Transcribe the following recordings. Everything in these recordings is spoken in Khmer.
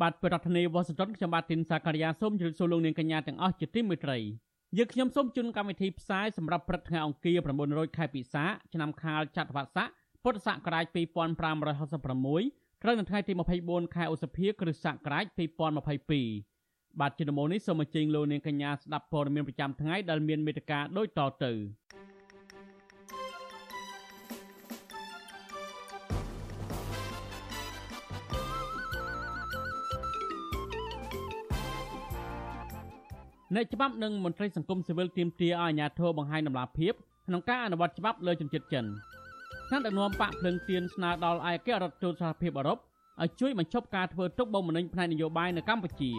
បាទប្រធានាធិបតីវ៉ាស៊ីនតោនខ្ញុំបាទទីនសាការីយ៉ាសូមជម្រាបសួរលោកនាងកញ្ញាទាំងអស់ជាទីមេត្រីយើងខ្ញុំសូមជូនកម្មវិធីផ្សាយសម្រាប់ព្រឹកថ្ងៃអង្គារ900ខែពិសាឆ្នាំខាលចត្វាស័កពុទ្ធសករាជ2566ត្រូវនៅថ្ងៃទី24ខែឧសភាគ្រិស្តសករាជ2022បាទជំនុំនេះសូមអញ្ជើញលោកនាងកញ្ញាស្ដាប់ព័ត៌មានប្រចាំថ្ងៃដែលមានមេត្តាដូចតទៅ អ្នកច្បាប់និងមន្ត្រីសង្គមស៊ីវិលទាមទារឲ្យអាជ្ញាធរបង្ហាញដំណាភាពក្នុងការអនុវត្តច្បាប់លើជនជាតិចិនថ្នាក់ដឹកនាំបកភ្លឹងទៀនស្នើដល់ឯកអគ្គរដ្ឋទូតសហភាពអឺរ៉ុបឲ្យជួយបញ្ឈប់ការធ្វើទុកបុកម្នេញផ្នែកនយោបាយនៅកម្ពុជា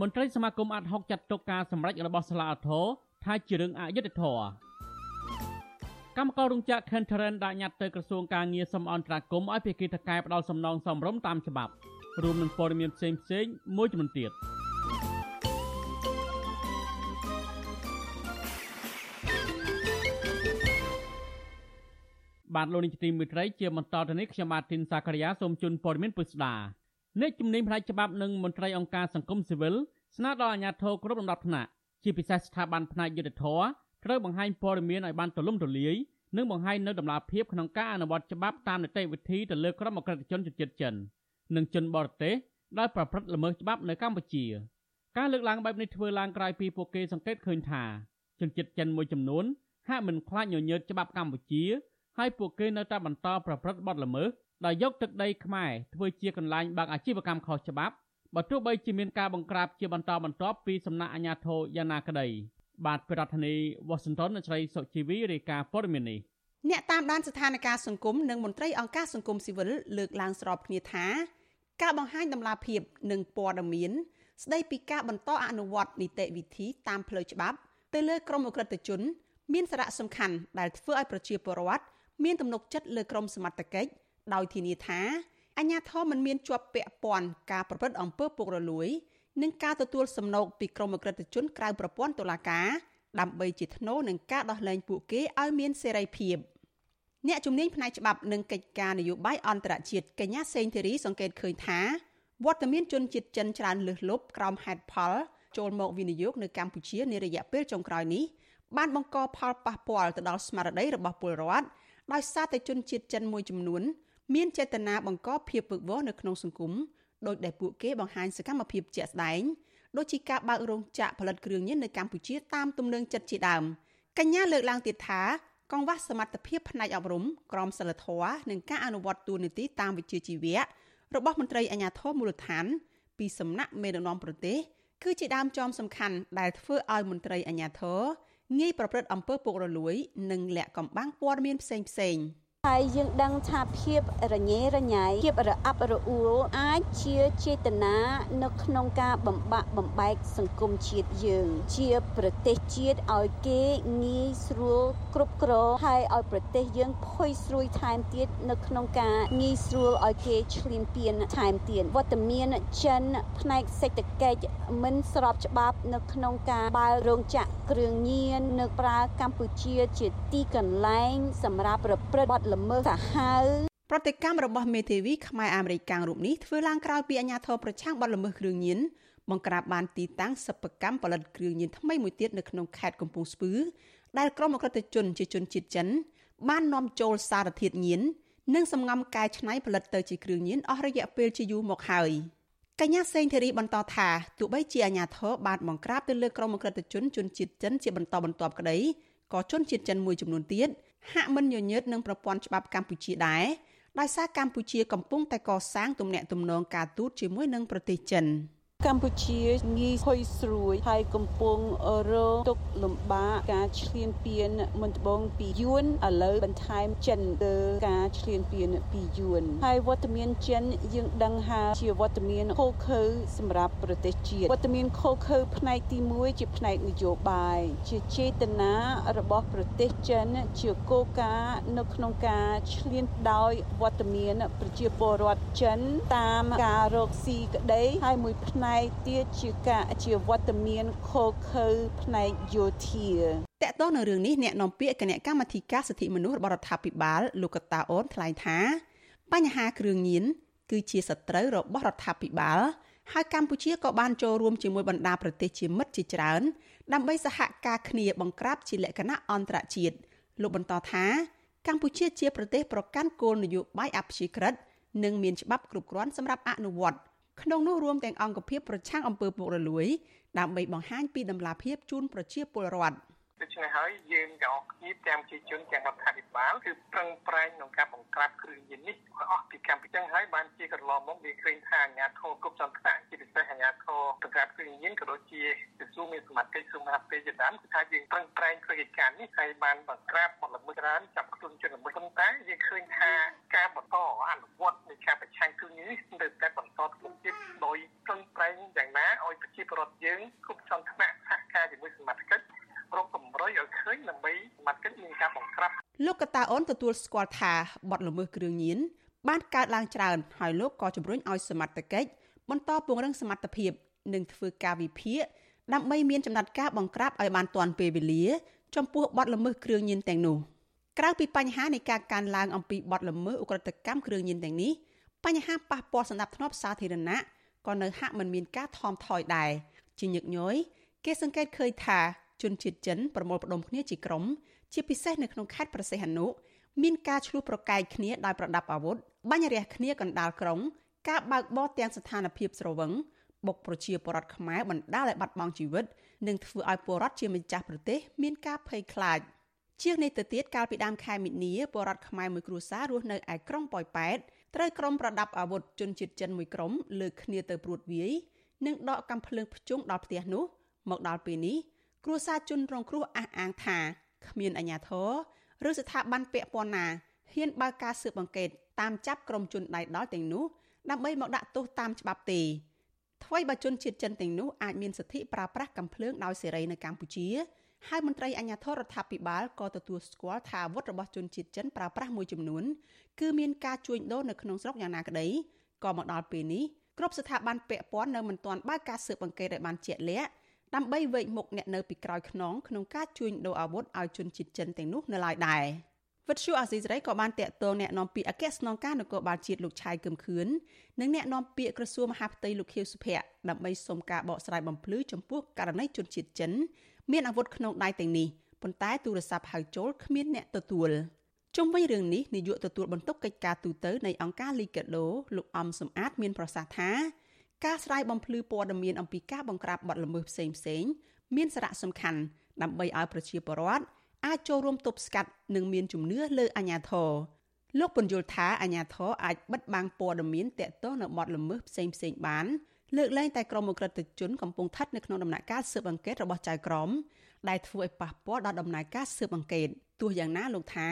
មន្ត្រីសមាគមអាត់ហុកចាត់ទុកការសម្រេចរបស់សាលាអធរថាជារឿងអយុត្តិធម៌កម្មកររោងចក្រ Kenteran ដាក់ញត្តិទៅក្រសួងការងារសំអន្តរាគមន៍ឲ្យភាគីតកែផ្ដាល់សំណងសមរម្យតាមច្បាប់រួមនឹងព័ត៌មានផ្សេងផ្សេងមួយចំនួនទៀត។ បាទលោកនាយកទីមេត្រីជាបន្តទៅនេះខ្ញុំបាទទីនសាករិយាសូមជូនព័ត៌មានពិស្ដាអ្នកជំនាញផ្នែកច្បាប់និងមន្ត្រីអង្គការសង្គមស៊ីវិលស្នើដល់អាជ្ញាធរគ្រប់លំដាប់ថ្នាក់ជាពិសេសស្ថាប័នផ្នែកយុត្តិធម៌ត្រូវបង្ហាញព័ត៌មានឲ្យបានទូលំទូលាយនិងបង្ហាញនៅដំណាភាពក្នុងការអនុវត្តច្បាប់តាមនីតិវិធីទៅលើក្រុមអក្រិតជនជាតិចិននិងជនបរទេសដែលប្រព្រឹត្តល្មើសច្បាប់នៅកម្ពុជាការលើកឡើងបែបនេះធ្វើឡើងក្រោយពីពួកគេសង្កេតឃើញថាជនជាតិចិនមួយចំនួនហាក់មិនខ្លាចញញើតច្បាប់កម្ពុជា ហើយពួកគេនៅតែបន្តប្រព្រឹត្តបទល្មើសដោយយកទឹកដីខ្មែរធ្វើជាកន្លែងបើកអាជីវកម្មខុសច្បាប់បើទោះបីជាមានការបង្ក្រាបជាបន្តបន្ទាប់ពីសំណាក់អាជ្ញាធរយ៉ាងណាក្តីបាទប្រធានាធិបតី Washington នៃស្រីសុជីវីរាយការណ៍ព័ត៌មាននេះអ្នកតាមដានស្ថានភាពសង្គមនិងមន្ត្រីអង្គការសង្គមស៊ីវិលលើកឡើងស្របគ្នាថាការបង្ហាញដំណាភាពនិងព័ត៌មាន ស្ដីពីការបន្តអនុវត្តនីតិវិធីតាមផ្លូវច្បាប់ទៅលើក្រុមអ ுக ្រិតជន មានសារៈសំខាន់ដែលធ្វើឲ្យប្រជាពលរដ្ឋ មានទំនុកចិត្តលើក្រមសមត្ថកិច្ចដោយធានាថាអញ្ញាធមមិនមានជាប់ពាក់ព័ន្ធការប្រព្រឹត្តអំពើពុករលួយនិងការទទួលសំណូកពីក្រមអក្រិតជនក្រៅប្រព័ន្ធតុលាការដើម្បីជាធ្នូនឹងការដោះលែងពួកគេឲ្យមានសេរីភាពអ្នកជំនាញផ្នែកច្បាប់និងកិច្ចការនយោបាយអន្តរជាតិកញ្ញាសេងធីរីសង្កេតឃើញថាវត្តមានជនជាតិចិនច្រើនលើសលប់ក្រោមហេតុផលចូលមកវិនិយោគនៅកម្ពុជានារយៈពេលចុងក្រោយនេះបានបង្កផលប៉ះពាល់ទៅដល់ស្មារតីរបស់ពលរដ្ឋ ដោយសារតែជនជាតិចិនមួយចំនួន មានចេតនាបង្កភាពវឹកវរនៅក្នុងសង្គមដោយដែលពួកគេបង្ហាញសកម្មភាពជាក់ស្ដែងដូចជាការបើករោងចក្រផលិតគ្រឿងញៀននៅកម្ពុជាតាមទំនឹងចិត្តជាដើមកញ្ញាលើកឡើងទៀតថាកង្វះសមត្ថភាពផ្នែកអប់រំក្រមសីលធម៌និងការអនុវត្តទូនីតិតាមវិជ្ជាជីវៈរបស់មន្ត្រីអាជ្ញាធរមូលដ្ឋាន ពីសំណាក់មេដឹកនាំប្រទេសគឺជាដើមចមសំខាន់ដែលធ្វើឲ្យមន្ត្រីអាជ្ញាធរ ងាយប្រព្រឹត្តអំពើពុករលួយ និងលាក់កំបាំងព័ត៌មានផ្សេងផ្សេង។ ហើយយើងដឹងថាភាពរញ៉េរញ៉ៃភាពរអាប់រអួលអាចជាចេតនានៅក្នុងការបំបាក់បំបែកសង្គមជាតិយើង ជាប្រទេសជាតិឲ្យគេងាយស្រួលគ្រប់គ្រងហើយឲ្យប្រទេសយើងផុយស្រួយថែមទៀតនៅក្នុងការងាយស្រួលឲ្យគេឈ្លានពានថែមទៀតវត្តមានចិនផ្នែកសេដ្ឋកិច្ចមិនស្របច្បាប់នៅក្នុងការបើករោងចក្រគ្រឿងញៀននៅប្រើកម្ពុជាជាទីកន្លែងសម្រាប់ប្រព្រឹត្តបទល្មើសសាហាវប្រតិកម្មរបស់មេធាវីខ្មែរអាមេរិកកាំងរូបនេះធ្វើឡើងក្រោយពីអាញាធរប្រឆាំងបទល្មើសគ្រឿងញៀនបង្ក្រាបបានទីតាំងសិប្បកម្មផលិតគ្រឿងញៀនថ្មីមួយទៀតនៅក្នុងខេត្តកំពង់ស្ពឺដែលក្រុមអក្រិតជនជាជនជាតិចិន បាននាំចូលសារធាតុញៀននិងសម្ងំកែច្នៃផលិតទៅជាគ្រឿងញៀនអស់រយៈពេលជាយូរមកហើយកញ្ញាសេងធីរីបន្តថាទោះបីជាអាញាធរបានបង្ក្រាបទៅលើក្រុមអក្រិតជនជនជាតិចិនជាបន្តបន្ទាប់ក្តីក៏ជនជាតិចិនមួយចំនួនទៀត ហាក់មិនញញើតនឹងប្រព័ន្ធច្បាប់កម្ពុជាដែរដោយសារកម្ពុជាកំពុងតែកសាងទំនាក់ទំនងការទូតជាមួយនឹងប្រទេសចិន កម្ពុជាងាយហុយស្រួយហើយកំពុងរងទុក្ខលំបាកការឈ្លានពានមុនត្បូងពីយួនឥឡូវបន្ថែមចិនទៅការឈ្លានពានពីយួនហើយវត្តមានចិនយើងដឹងថាជាវត្តមានខូខើសម្រាប់ប្រទេសជាតិវត្តមានខូខើផ្នែកទី1ជាផ្នែកនយោបាយជាចេតនារបស់ប្រទេសចិនជាគោលការណ៍នៅក្នុងការឈ្លានដោយវត្តមានប្រជាពលរដ្ឋចិនតាមការរកស៊ីក្តីហើយមួយផ្នែកទៀតជាការជាវត្តមានខូខើផ្នែកយោធាតកតនៅរឿងនេះអ្នកនាំពាក្យគណៈកម្មាធិការសិទ្ធិមនុស្សរបស់រដ្ឋាភិបាលលោកកតាអូនថ្លែងថា បញ្ហាគ្រឿងញៀនគឺជាសត្រូវរបស់រដ្ឋាភិបាលហើយកម្ពុជាក៏បានចូលរួមជាមួយបណ្ដាប្រទេសជាមិត្តជាច្រើន ដើម្បីសហការគ្នាបង្ក្រាបជាលក្ខណៈអន្តរជាតិលោកបន្តថាកម្ពុជាជាប្រទេសប្រកាន់គោលនយោបាយអព្យាក្រឹតនិងមានច្បាប់គ្រប់គ្រាន់សម្រាប់អនុវត្ត ក្នុងនោះរួមទាំងអង្គភាពប្រឆាំងអំពើពុករលួយ ដើម្បីបង្ហាញពីដំណាភាពជូនប្រជាពលរដ្ឋ។ ដូច្នេះហើយយើងទាំងអស់គ្នាទាំងជាជនទាំងរដ្ឋាភិបាលគឺប្រឹងប្រែងក្នុងការបង្ក្រាបគ្រឿងញៀននេះឲ្យអស់ពីកម្ពុជាហើយបានជាកន្លងមកមានឃើញថាអាញាធរគ្រប់សន្តានជាពិសេសអាញាធរបង្ក្រាបគ្រឿងញៀនក៏ដូចជាក្រសួងមានសមត្ថកិច្ចសុខាភិបាលជាដើមគឺថាយើងប្រឹងប្រែងធ្វើកិច្ចការនេះហើយបានបង្ក្រាបបទល្មើសច្រើនចាប់ខ្លួនជនល្មើសប៉ុន្តែយើងឃើញថាការបន្តអនុវត្តនៃការប្រឆាំងគ្រឿងញៀននេះនៅតែបន្តធ្វើទៀតដោយប្រឹងប្រែងយ៉ាងណាឲ្យប្រជាពលរដ្ឋយើងគ្រប់សន្តានសហការជាមួយសមត្ថកិច្ច រកកម្រុយឲ្យឃើញដើម្បីសមត្ថកិច្ចមានការបង្ក្រាបលោកកតាអូនទទួលស្គាល់ថាបទល្មើសគ្រឿងញៀនបានកើតឡើងច្រើនហើយលោកក៏ជំរុញឲ្យសមត្ថកិច្ចបន្តពង្រឹងសមត្ថភាពនិងធ្វើការវិភាគដើម្បីមានចំណាត់ការបង្ក្រាបឲ្យបានទាន់ពេលវេលា ចំពោះបទល្មើសគ្រឿងញៀនទាំងនោះក្រៅពីបញ្ហានៃការកើនឡើងអំពីបទល្មើសឧក្រិដ្ឋកម្មគ្រឿងញៀនទាំងនេះបញ្ហាប៉ះពាល់សន្តិភាពសាធារណៈក៏នៅហាក់មិនមានការថមថយដែរជាញឹកញយគេសង្កេតឃើញថា ជនជាតិចិនប្រមូលផ្ដុំគ្នាជាក្រុមជាពិសេសនៅក្នុងខេត្តប្រសេះអនុមានការឆ្លោះប្រកែកគ្នាដោយប្រដាប់អាវុធបាញ់រះគ្នាកណ្ដាលក្រុង ការបើកបរទាំងស្ថានភាពស្រវឹងបុកប្រជាពលរដ្ឋខ្មែរបណ្ដាលឲ្យបាត់បង់ជីវិតនិងធ្វើឲ្យពលរដ្ឋជាម្ចាស់ប្រទេសមានការភ័យខ្លាចជាងនេះទៅទៀតកាលពីដើមខែមិនិនាពលរដ្ឋខ្មែរមួយគ្រួសាររស់នៅឯក្រុងប៉ោយប៉ែតត្រូវក្រុមប្រដាប់អាវុធជនជាតិចិនមួយក្រុមលើកគ្នាទៅព្រួតវាយនិងដកកាំភ្លើងភ្ជុងដល់ផ្ទះនោះមកដល់ពេលនេះ គ្រួសារជនរងគ្រោះអះអាងថាគ្មានអាជ្ញាធរឬស្ថាប័នពាក់ព័ន្ធណាហ៊ានបើកការស៊ើបអង្កេតតាមចាប់ក្រុមជនដៃដល់ទាំងនោះដើម្បីមកដាក់ទោសតាមច្បាប់ទេថ្មីបើជនជាតិចិនទាំងនោះអាចមានសិទ្ធិប្រើប្រាស់កំភ្លើងដោយសេរីនៅកម្ពុជាហើយមន្ត្រីអាជ្ញាធររដ្ឋាភិបាលក៏ទទួលស្គាល់ថាអាវុធរបស់ជនជាតិចិនប្រើប្រាស់មួយចំនួនគឺមានការជួញដូរនៅក្នុងស្រុកយ៉ាងណាក្តីក៏មកដល់ពេលនេះគ្រប់ស្ថាប័នពាក់ព័ន្ធនៅមិនទាន់បើកការស៊ើបអង្កេតឲ្យបានជាក់លាក់ ដើម្បីវេកមុខអ្នកនៅពីក្រោយខ្នងក្នុងការជួញដូរអាវុធឲ្យជនជាតិចិនទាំងនោះនៅឡើយដែរវិទ្យុអាស៊ីសេរីក៏បានតាក់ទងអ្នកនាំពាក្យអគ្គស្នងការនគរបាលជាតិលោកឆៃកឹមខឿននិងអ្នកនាំពាក្យក្រសួងមហាផ្ទៃលោកខៀវសុភ័ក្រដើម្បីសុំការបកស្រាយបំភ្លឺចំពោះករណីជនជាតិចិន មានអាវុធក្នុងដៃទាំងនេះប៉ុន្តែទូរស័ព្ទហៅចូលគ្មានអ្នកទទួលជុំវិញរឿងនេះនាយកទទួលបន្ទុកកិច្ចការទូតនៃអង្គការ Liga do លោកអំសំអាតមានប្រសាសន៍ថា ការស្រាយបំភ្លឺព័ត៌មានអំពីការបង្ក្រាបបទល្មើសផ្សេងផ្សេងមានសារៈសំខាន់ដើម្បីឲ្យប្រជាពលរដ្ឋអាចចូលរួមទប់ស្កាត់និងមានជំនឿលើអាជ្ញាធរលោកពន្យល់ថាអាជ្ញាធរអាចបិទបាំងព័ត៌មានតាក់ទងនឹងបទល្មើសផ្សេងផ្សេងបានលើកលែងតែក្រុមអ ுக ្រិតជនកំពុងស្ថិតនៅក្នុងដំណាក់កាលស៊ើបអង្កេតរបស់ចៅក្រមដែលធ្វើឲ្យប៉ះពាល់ដល់ដំណើរការស៊ើបអង្កេតទោះយ៉ាងណាលោកថា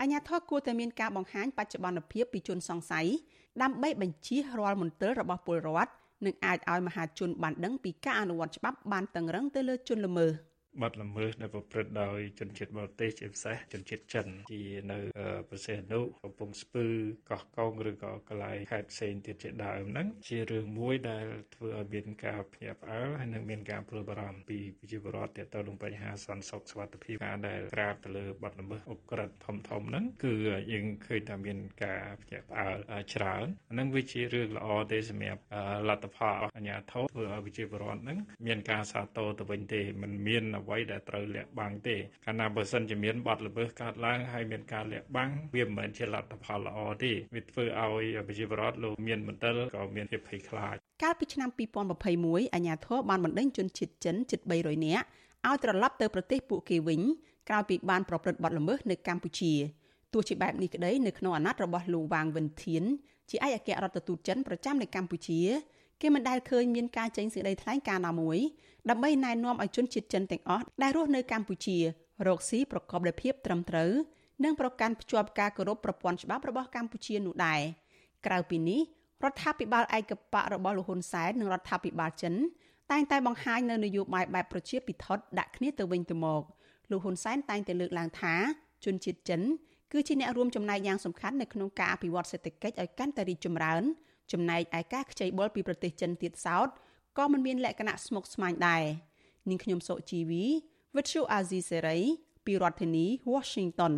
អាជ្ញាធរគួរតែមានការបង្ហាញបច្ចុប្បន្នភាពពីជនសង្ស័យដើម្បីបញ្ជៀសរាល់មន្ទិលរបស់ពលរដ្ឋ និងអាចឲ្យមហាជនបានដឹងពីការអនុវត្តច្បាប់បានតឹងរឹងទៅលើជនល្មើស បាត់ល្មើសដែលប្រព្រឹត្តដោយជនជាតិបរទេសជាពិសេសជនជាតិចិនជានៅប្រទេសអនុកំពង់ស្ពឺកោះកុងឬក៏កន្លែងខេត្តផ្សេងទៀតជាដើមហ្នឹងជារឿងមួយដែលធ្វើឲ្យមានការភ្ញាក់ផ្អើលហើយនឹងមានការព្រួយបារម្ភពីប្រជាពលរដ្ឋទាក់ទងនឹងបញ្ហាសន្តិសុខសុវត្ថិភាពការដែលក្រាបទៅលើបាត់ល្មើសអ ுக ្រិតធំធំហ្នឹងគឺយើងឃើញថាមានការភ្ញាក់ផ្អើលច្រើនហ្នឹងវាជារឿងល្អទេសម្រាប់លទ្ធផលអាជ្ញាធរធ្វើឲ្យប្រជាពលរដ្ឋហ្នឹងមានការសាទរទៅវិញទេมันមានអ្ វីដែលត្រូវលាក់បាំងទេកាលណាបើសិនជាមានបាត់ល្មើសកើតឡើងហើយមានការលាក់បាំងវាមិនមែនជាលទ្ធផលល្អទេវាធ្វើឲ្យប្រជាពលរដ្ឋលោកមានមន្ទិលក៏មានភាពភ័យខ្លាចកាលពីឆ្នាំ2021អាជ្ញាធរបានបណ្ដេញជនជាតិចិនជិត300នាក់ឲ្យត្រឡប់ទៅប្រទេសពួកគេវិញក្រោយពីបានប្រព្រឹត្តបទល្មើសនៅកម្ពុជាទោះជាបែបនេះក្តីនៅក្នុងអាណត្តិរបស់លោកវ៉ាងវិនធានជាឯកអគ្គរដ្ឋទូតចិនប្រចាំនៅកម្ពុជា គេមិនដែលឃើញមានការចេញសេចក្តីថ្លែងការណ៍ណាមួយដើម្បីណែនាំឲ្យជនជាតិចិនទាំងអស់ដែលរស់នៅកម្ពុជារកស៊ីប្រកបដោយភាពត្រឹមត្រូវនិងប្រកាន់ភ្ជាប់ការគោរពប្រព័ន្ធច្បាប់របស់កម្ពុជានោះដែរក្រៅពីនេះរដ្ឋាភិបាលឯកបៈរបស់លោកហ៊ុនសែននិងរដ្ឋាភិបាលចិនតែងតែបង្ហាញនៅនយោបាយបែបប្រជាពិធដាក់គ្នាទៅវិញទៅមកលោកហ៊ុនសែនតែងតែលើកឡើងថាជនជាតិចិនគឺជាអ្នករួមចំណែកយ៉ាងសំខាន់នៅក្នុងការអភិវឌ្ឍសេដ្ឋកិច្ចឲ្យកាន់តែរីកចម្រើន ចំណែកឯការខ្ចីបុលពីប្រទេសចិនទៀតសោតក៏មិនមានលក្ខណៈស្មុគស្មាញដែរនាងខ្ញុំសុជីវី Virtual Azizi Serai ពីរដ្ឋធានី Washington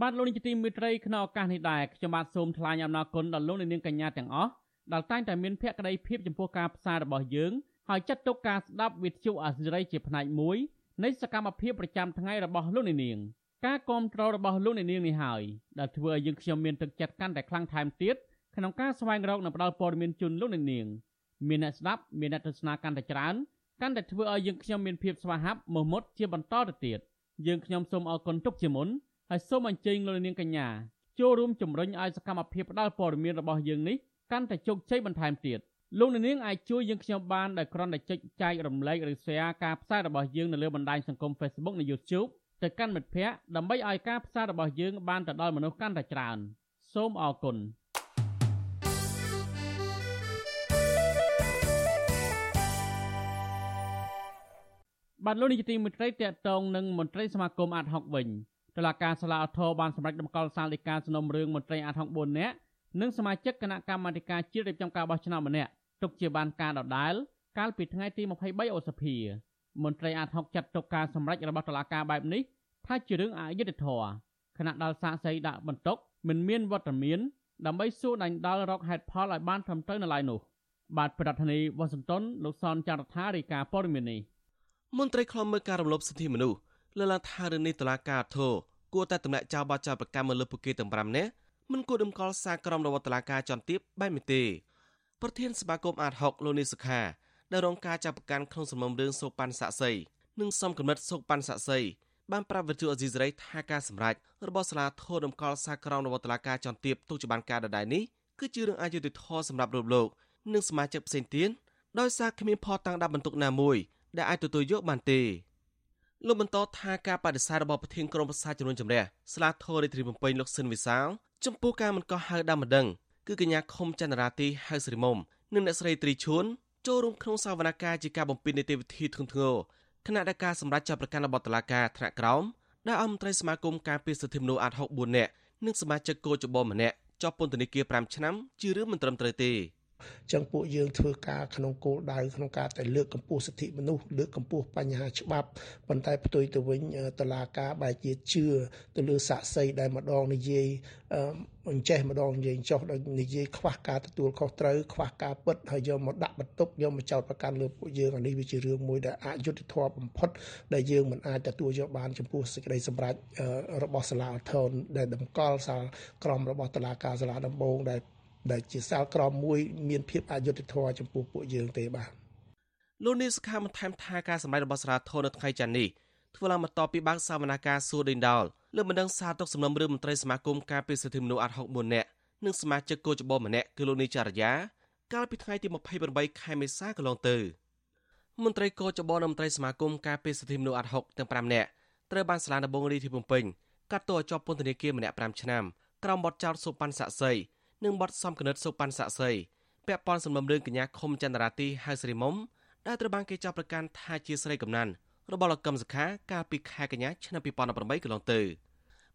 បាទលោកនាយកទីមេត្រីក្នុងឱកាសនេះដែរខ្ញុំបាទសូមថ្លែងអំណរគុណដល់លោកនាងកញ្ញាទាំងអស់ដែលតែងតែមានភក្ដីភាពចំពោះការផ្សាយរបស់យើងហើយចាត់ទុកការស្ដាប់វិទ្យុអាស៊ីរីជាផ្នែកមួយនៃសកម្មភាពប្រចាំថ្ងៃរបស់លោកនាងការគ្រប់គ្រងរបស់លោកនាងនេះហើយដែលធ្វើឲ្យយើងខ្ញុំមានទឹកចិត្តកាន់តែខ្លាំងថែមទៀត ក្នុងការស្វែងរកនិងផ្តល់ព័ត៌មានជូនលោកនាងមានអ្នកស្ដាប់មានអ្នកទស្សនាកាន់តែច្រើនកាន់តែធ្វើឲ្យយើងខ្ញុំមានភាពស្វាហាប់មោះមុតជាបន្តទៅទៀតយើងខ្ញុំសូមអរគុណទុកជាមុនហើយសូមអញ្ជើញលោកនាងកញ្ញាចូលរួមជំរុញឲ្យសកម្មភាពផ្តល់ព័ត៌មានរបស់យើងនេះកាន់តែជោគជ័យបន្ថែមទៀតលោកនាងអាចជួយយើងខ្ញុំបានដោយគ្រាន់តែចុចចែករំលែកឬ share ការផ្សាយរបស់យើងនៅលើបណ្ដាញសង្គម Facebook និង YouTube ទៅកាន់មិត្តភ័ក្តិដើម្បីឲ្យការផ្សាយរបស់យើងបានទៅដល់មនុស្សកាន់តែច្រើនសូមអរគុណ បាទលោកនាយកទីមេត្រីតកតងនឹងមន្ត្រីសមាគមអាត់ហុកវិញតុលាការសាលាឧទ្ធរបានសម្រេចដំកល់សាលដីកាសំណុំរឿងមន្ត្រីអាត់ហុក4នាក់និងសមាជិកគណៈកម្មាធិការជាតិរៀបចំការបោះឆ្នោតម្នាក់ទុកជាបានការដដែលកាលពីថ្ងៃទី23ឧសភាមន្ត្រីអាត់ហុកចាត់ទុកការសម្រេចរបស់តុលាការបែបនេះថាជារឿងអយុត្តិធម៌គណៈដាល់សាកសីដាក់បន្ទុកមិនមានវត្តមានដើម្បីសួរដាញ់ដាល់រកហេតុផលឲ្យបានត្រឹមត្រូវនៅឡើយនោះបាទប្រធានាធិបតីវ៉ាស៊ីនតោនលោកសនចាររថារាយការណ៍ព័ត៌មាននេះ មន្ត្រីខ្លំមើលការរំលោភសិទ្ធិមនុស្សលើកឡើងថារឿងនេះតុលាការធរគួរតែទម្លាក់ចោលបទចោទប្រកាន់មកលើពួកគេទាំង5នាក់មិនគួរដំកល់សារក្រមរបស់តុលាការចន្ទទៀបបែបនេះទេប្រធានសមាគមអាត6លោកនីសុខាដែលរងការចាប់ប្រកាន់ក្នុងសំណុំរឿងសូប៉ាន់សាក់សីនិងសំកំណត់សូប៉ាន់សាក់សីបានប្រាប់វិទ្យុអេស៊ីសរ៉ៃថាការសម្រេចរបស់សាលាធរដំកល់សារក្រមរបស់តុលាការចន្ទទៀបទុកជាបានការដដែលនេះគឺជារឿងអយុត្តិធម៌សម្រាប់លោកលោកនិងសមាជិកផ្សេងទៀតដោយសារគ្មានផតតាំងដាក់បន្ទុកណាមួយ ដែលអាចទទួលយកបានទេលោកបន្តថាការបដិសេធរបស់ប្រធានក្រុមប្រឹក្សាជំនុំជម្រះស្លាធររាជធានីភ្នំពេញលោកស៊ិនវិសាលចំពោះការមិនកោះហៅដើមម្ដងគឺកញ្ញាខុមចន្ទរាទីហៅស្រីមុំនិងអ្នកស្រីត្រីឈួនចូលរួមក្នុងសវនកម្មជាការបំពេញនីតិវិធីធ្ងន់ធ្ងរគណៈដែលការសម្រាប់ចាប់ប្រកាន់របស់តុលាការថ្នាក់ក្រោមដែលអមត្រីសមាគមការពារសិទ្ធិមនុស្សអាត់ហុក4នាក់និងសមាជិកគោចបម្នាក់ជាប់ពន្ធនាគារ5ឆ្នាំជារឿងមិនត្រឹមត្រូវទេ ចឹងពួកយើងធ្វើការក្នុងគោលដៅក្នុងការតែលើកកម្ពស់សិទ្ធិមនុស្សលើកកម្ពស់បញ្ហាច្បាប់ប៉ុន្តែផ្ទុយទៅវិញតឡាការបែរជាជឿទៅលើសាក់សីដែលម្ដងនិយាយអញ្ចេះម្ដងនិយាយចុះដោយនិយាយខ្វះការទទួលខុសត្រូវខ្វះការពិតហើយយកមកដាក់បន្ទុកយកមកចោទប្រកាន់លើពួកយើងអានេះវាជារឿងមួយដែលអយុត្តិធម៌បំផុតដែលយើងមិនអាចទទួលយកបានចំពោះសេចក្តីសម្រេចរបស់សាលាឧទ្ធរដែលតម្កល់សាលក្រមរបស់តុលាការសាលាដំបងដែល ដែលជាសាលក្រមមួយមានភាពអយុត្តិធម៌ចំពោះពួកយើងទេបាទលោកនេះសខាបន្ថែមថាការសម្ដែងរបស់សារាធននៅថ្ងៃច័ន្ទនេះធ្វើឡើងបន្ទាប់ពីបើកសវនកម្មសួរដេញដោលលើបណ្ដឹងសារទុកសំណុំរឿងមន្ត្រីសមាគមការពារសិទ្ធិមនុស្សអាត់64នាក់និងសមាជិកគោចបម្នាក់គឺលោកនីចារ្យាកាលពីថ្ងៃទី28ខែមេសាកន្លងទៅមន្ត្រីគោចបនិងមន្ត្រីសមាគមការពារសិទ្ធិមនុស្សអាត់6ទាំង5នាក់ត្រូវបានសាលាដំបងរាជធានីភ្នំពេញកាត់ទោសឲ្យជាប់ពន្ធនាគារម្នាក់5ឆ្នាំក្រោមបទចោទសូប៉ាន់សាក់សី និងបទសំគណិតសុប៉ាន់សាក់សីពាក់ព័ន្ធសំណុំរឿងកញ្ញាខុមចន្ទរាទីហៅស្រីមុំដែលត្រូវបានគេចាប់ប្រកាន់ថាជាស្រីកំណានរបស់លោកកឹមសុខាកាលពីខែកញ្ញាឆ្នាំ2018កន្លងទៅ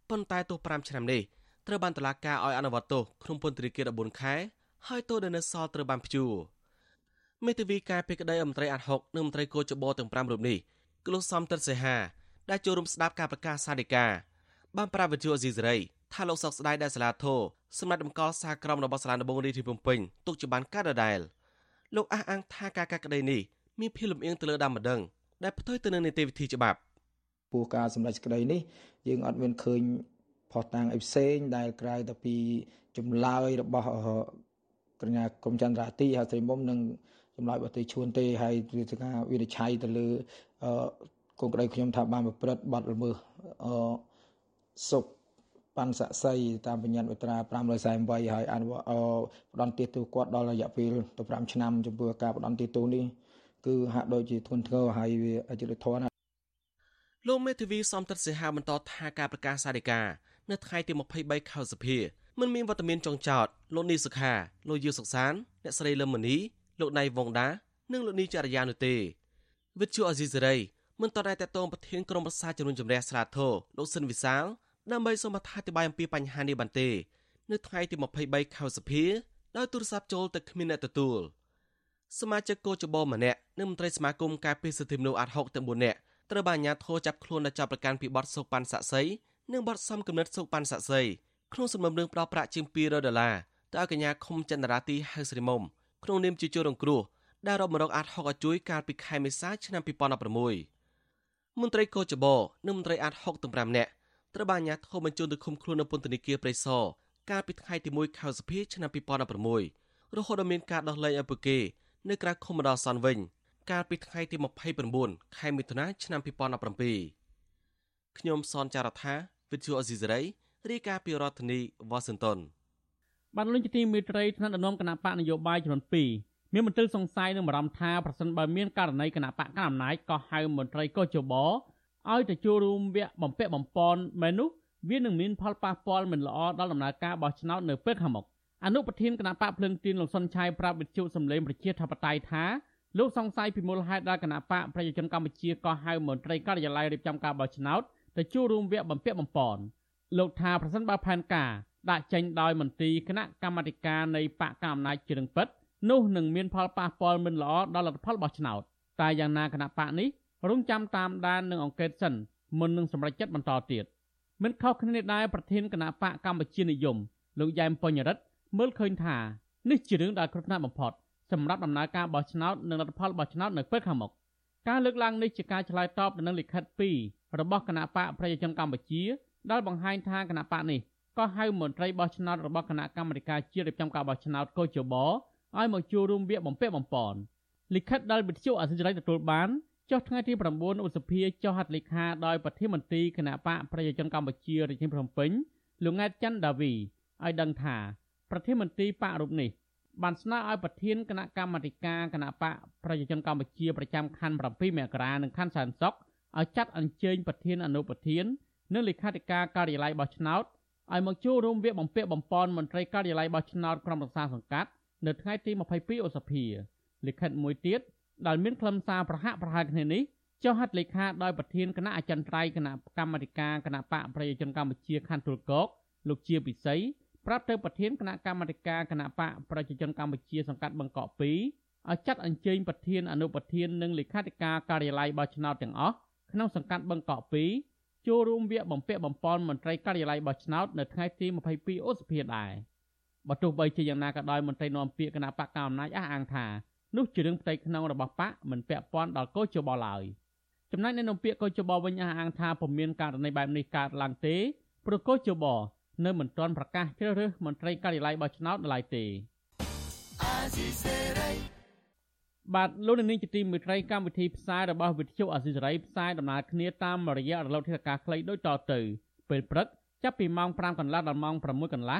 ប៉ុន្តែទោស5ឆ្នាំនេះត្រូវបានតុលាការឲ្យអនុវត្តទោសក្នុងពន្ធនាគារ14ខែហើយទោសដែលនៅសល់ត្រូវបានព្យួរមេធាវីការពីក្តីអមត្រីអាត់ហុកនិងមន្ត្រីគោចបោទាំង5រូបនេះគឺលោកសំតិតសេហាដែលចូលរួមស្ដាប់ការប្រកាសសាធិការបានប្រាប់វិទ្យុអេស៊ីសេរី ថាលោកសុកស្ដាយដែលសាលាធរសម្រាប់តម្កល់សារក្រមរបស់សាលាដំបងរាជធានីភ្នំពេញទុកជាបានការដដែលលោកអះអាងថាការកាត់ក្តីនេះមានភាពលំអៀងទៅលើដើមម្ដងដែលផ្ទុយទៅនឹងនីតិវិធីច្បាប់ពោះការសម្រេចក្តីនេះយើងអត់មានឃើញផុសតាំងអីផ្សេងដែលក្រៅតែពីចម្លើយរបស់កញ្ញាគុំចន្ទរាទីហើយស្រីមុំនិងចម្លើយរបស់ទេឈួនទេហើយវាជាការវិនិច្ឆ័យទៅលើកូនក្តីខ្ញុំថាបានប្រព្រឹត្តបទល្មើសអសុខ បានស័ក្តិសិទ្ធិតាមបញ្ញត្តិមាត្រា548ហើយអនុវត្តផ្ដន់ទាទូគាត់ដល់រយៈពេលទៅ5ឆ្នាំចំពោះការផ្ដន់ទាទូនេះគឺហាក់ដូចជាធ្ងន់ធ្ងរហើយវាអយុត្តិធម៌ណាស់លោកមេធាវីសំតិតសិហាបន្តថាការប្រកាសសារិកានៅថ្ងៃទី23ខែសីហាមិនមានវត្តមានចុងចោតលោកនីសុខាលោកយូសុកសានអ្នកស្រីលឹមមនីលោកណៃវងដានិងលោកនីចរិយានោះទេវិទ្យុអេស៊ីសេរីមិនតរតែតតងប្រធានក្រុមប្រឹក្សាជំនុំជម្រះស្រាធរលោកសិនវិសាល ដើម្បីសូមអធិប្បាយអំពីបញ្ហានេះបានទេ នៅថ្ងៃទី23ខែសីហាដោយទូរស័ព្ទចូលទៅគ្មានអ្នកទទួលសមាជិកកោចបម្នាក់និងមន្ត្រីសមាគមការពារសិទ្ធិមនុស្សអាត់ហុកទាំង4នាក់ត្រូវបានអាជ្ញាធរចាប់ខ្លួនដោយចាប់ប្រកាន់ពីបទសោកប៉ាន់សាក់សីនិងបទសំគំនិតសោកប៉ាន់សាក់សីក្នុងសំណុំរឿងផ្ដោតប្រាក់ជាង200ដុល្លារទៅឲ្យកញ្ញាខុមចន្ទរាទីហៅស្រីមុំក្នុងនាមជាជនរងគ្រោះដែលរកមករកអាត់ហុកឲ្យជួយកាលពីខែមេសាឆ្នាំ2016មន្ត្រីកោចបនិងមន្ត្រីអាត់ហុកទាំង5នាក់ ត្រូវបានអាជ្ញាធរបញ្ជូនទៅឃុំខ្លួននៅពន្ធនាគារព្រៃសរកាលពីថ្ងៃទី1ខែសីហាឆ្នាំ2016រហូតដល់មានការដោះលែងឲ្យពួកគេនៅក្រៅឃុំបណ្ដោះអាសន្នវិញកាលពីថ្ងៃទី29ខែមិថុនាឆ្នាំ2017ខ្ញុំសនចាររថាវិទ្យុអេស៊ីសេរីរាយការណ៍ពីរដ្ឋធានីវ៉ាស៊ីនតោនបានលុញជាទីមេត្រីថ្នាក់ដឹកនាំគណៈបកនយោបាយចំនួន2មានមន្ត្រីសង្ស័យនឹងបារម្ភថាប្រសិនបើមានករណីគណៈបកកណ្ដាលអំណាចក៏ហៅមន្ត្រីកោជប ឲ្យទៅចូលរួមវគ្គបំពាក់បំពន់មែននោះវានឹងមានផលប៉ះពាល់មិនល្អដល់ដំណើរការបោះឆ្នោតនៅពេលខាងមុខអនុប្រធានគណៈបកភ្លឹងទីនលោកសុនឆៃប្រាប់វិទ្យុសម្លេងប្រជាធិបតេយ្យថាលោកសង្ស័យពីមូលហេតុដែលគណៈបកប្រជាជនកម្ពុជាក៏ហៅមន្ត្រីការិយាល័យរៀបចំការបោះឆ្នោតទៅចូលរួមវគ្គបំពាក់បំពន់លោកថាប្រសិនបើផែនការដាក់ចេញដោយមន្ត្រីគណៈកម្មាធិការនៃបកកណ្ដាលអំណាចជារឿងពិតនោះនឹងមានផលប៉ះពាល់មិនល្អដល់លទ្ធផលបោះឆ្នោតតែយ៉ាងណាគណៈបកនេះ រងចាំតាមដាននឹងអង្កេតសិនមុននឹងសម្រេចចិត្តបន្តទៀតមិនខុសគ្នានេះដែរប្រធានគណៈបកកម្ពុជានិយមលោកយ៉ែមបញ្ញរិទ្ធមើលឃើញថានេះជារឿងដែលគ្រោះថ្នាក់បំផុតសម្រាប់ដំណើរការបោះឆ្នោតនិងលទ្ធផលបោះឆ្នោតនៅពេលខាងមុខការលើកឡើងនេះជាការឆ្លើយតបទៅនឹងលិខិត2របស់គណៈបកប្រជាជនកម្ពុជាដែលបង្ហាញថាគណៈបកនេះក៏ហៅមន្ត្រីបោះឆ្នោតរបស់គណៈកម្មាធិការជាតិរៀបចំការបោះឆ្នោតកោជបឲ្យមកចូលរួមវគ្គបំពាក់បំពន់លិខិតដែលវិទ្យុអសិរ័យទទួលបាន ចុះថ្ងៃទី9ឧសភាចុះហត្ថលេខាដោយប្រធានមន្ត្រីគណៈបកប្រជាជនកម្ពុជារាជធានីភ្នំពេញលោកង៉ែតច័ន្ទដាវីឲ្យដឹងថាប្រធានមន្ត្រីបករូបនេះបានស្នើឲ្យប្រធានគណៈកម្មាធិការគណៈបកប្រជាជនកម្ពុជាប្រចាំខណ្ឌ7មករានិងខណ្ឌសែនសុខឲ្យចាត់អញ្ជើញប្រធានអនុប្រធាននិងលេខាធិការការិយាល័យបោះឆ្នោតឲ្យមកចូលរួមវគ្គបំពាក់បំពន់មន្ត្រីការិយាល័យបោះឆ្នោតក្រុមប្រឹក្សាសង្កាត់នៅថ្ងៃទី22ឧសភាលិខិតមួយទៀត ដែលមានខ្លឹមសារប្រហាក់ប្រហែលគ្នានេះចុះហត្ថលេខាដោយប្រធានគណៈអចិន្ត្រៃយ៍គណៈកម្មាធិការគណៈបកប្រជាជនកម្ពុជាខណ្ឌទុលគោកលោកជាពិសីប្រាប់ទៅប្រធានគណៈកម្មាធិការគណៈបកប្រជាជនកម្ពុជាសង្កាត់បឹងកក់2ឲ្យចាត់អញ្ជើញប្រធានអនុប្រធាននិងលេខាធិការការិយាល័យបោះឆ្នោតទាំងអស់ក្នុងសង្កាត់បឹងកក់2ចូលរួមវគ្គបំពាក់បំពន់មន្ត្រីការិយាល័យបោះឆ្នោតនៅថ្ងៃទី22ឧសភាដែរបើទោះបីជាយ៉ាងណាក៏ដោយមន្ត្រីនាំពាក្យគណៈបកកណ្ដាលអំណាចអះអាងថា នោះជារឿងផ្ទៃក្នុងរបស់បកមិនពាក់ព័ន្ធដល់កោជបឡើយចំណែកនៅនំពាក្យកោជបវិញអះអាងថាពុំមានករណីបែបនេះកើតឡើងទេព្រោះកោជបនៅមិនទាន់ប្រកាសជ្រើសរើសមន្ត្រីការិយាល័យបោះឆ្នោតនៅឡើយទេបាទលោកនាងជាទីមេត្រីកម្មវិធីផ្សាយរបស់វិទ្យុអាស៊ីសេរីផ្សាយដំណើរគ្នាតាមរយៈរលកធាតុអាកាសខ្លីដូចតទៅពេលព្រឹកចាប់ពីម៉ោង5កន្លះដល់ម៉ោង6កន្លះ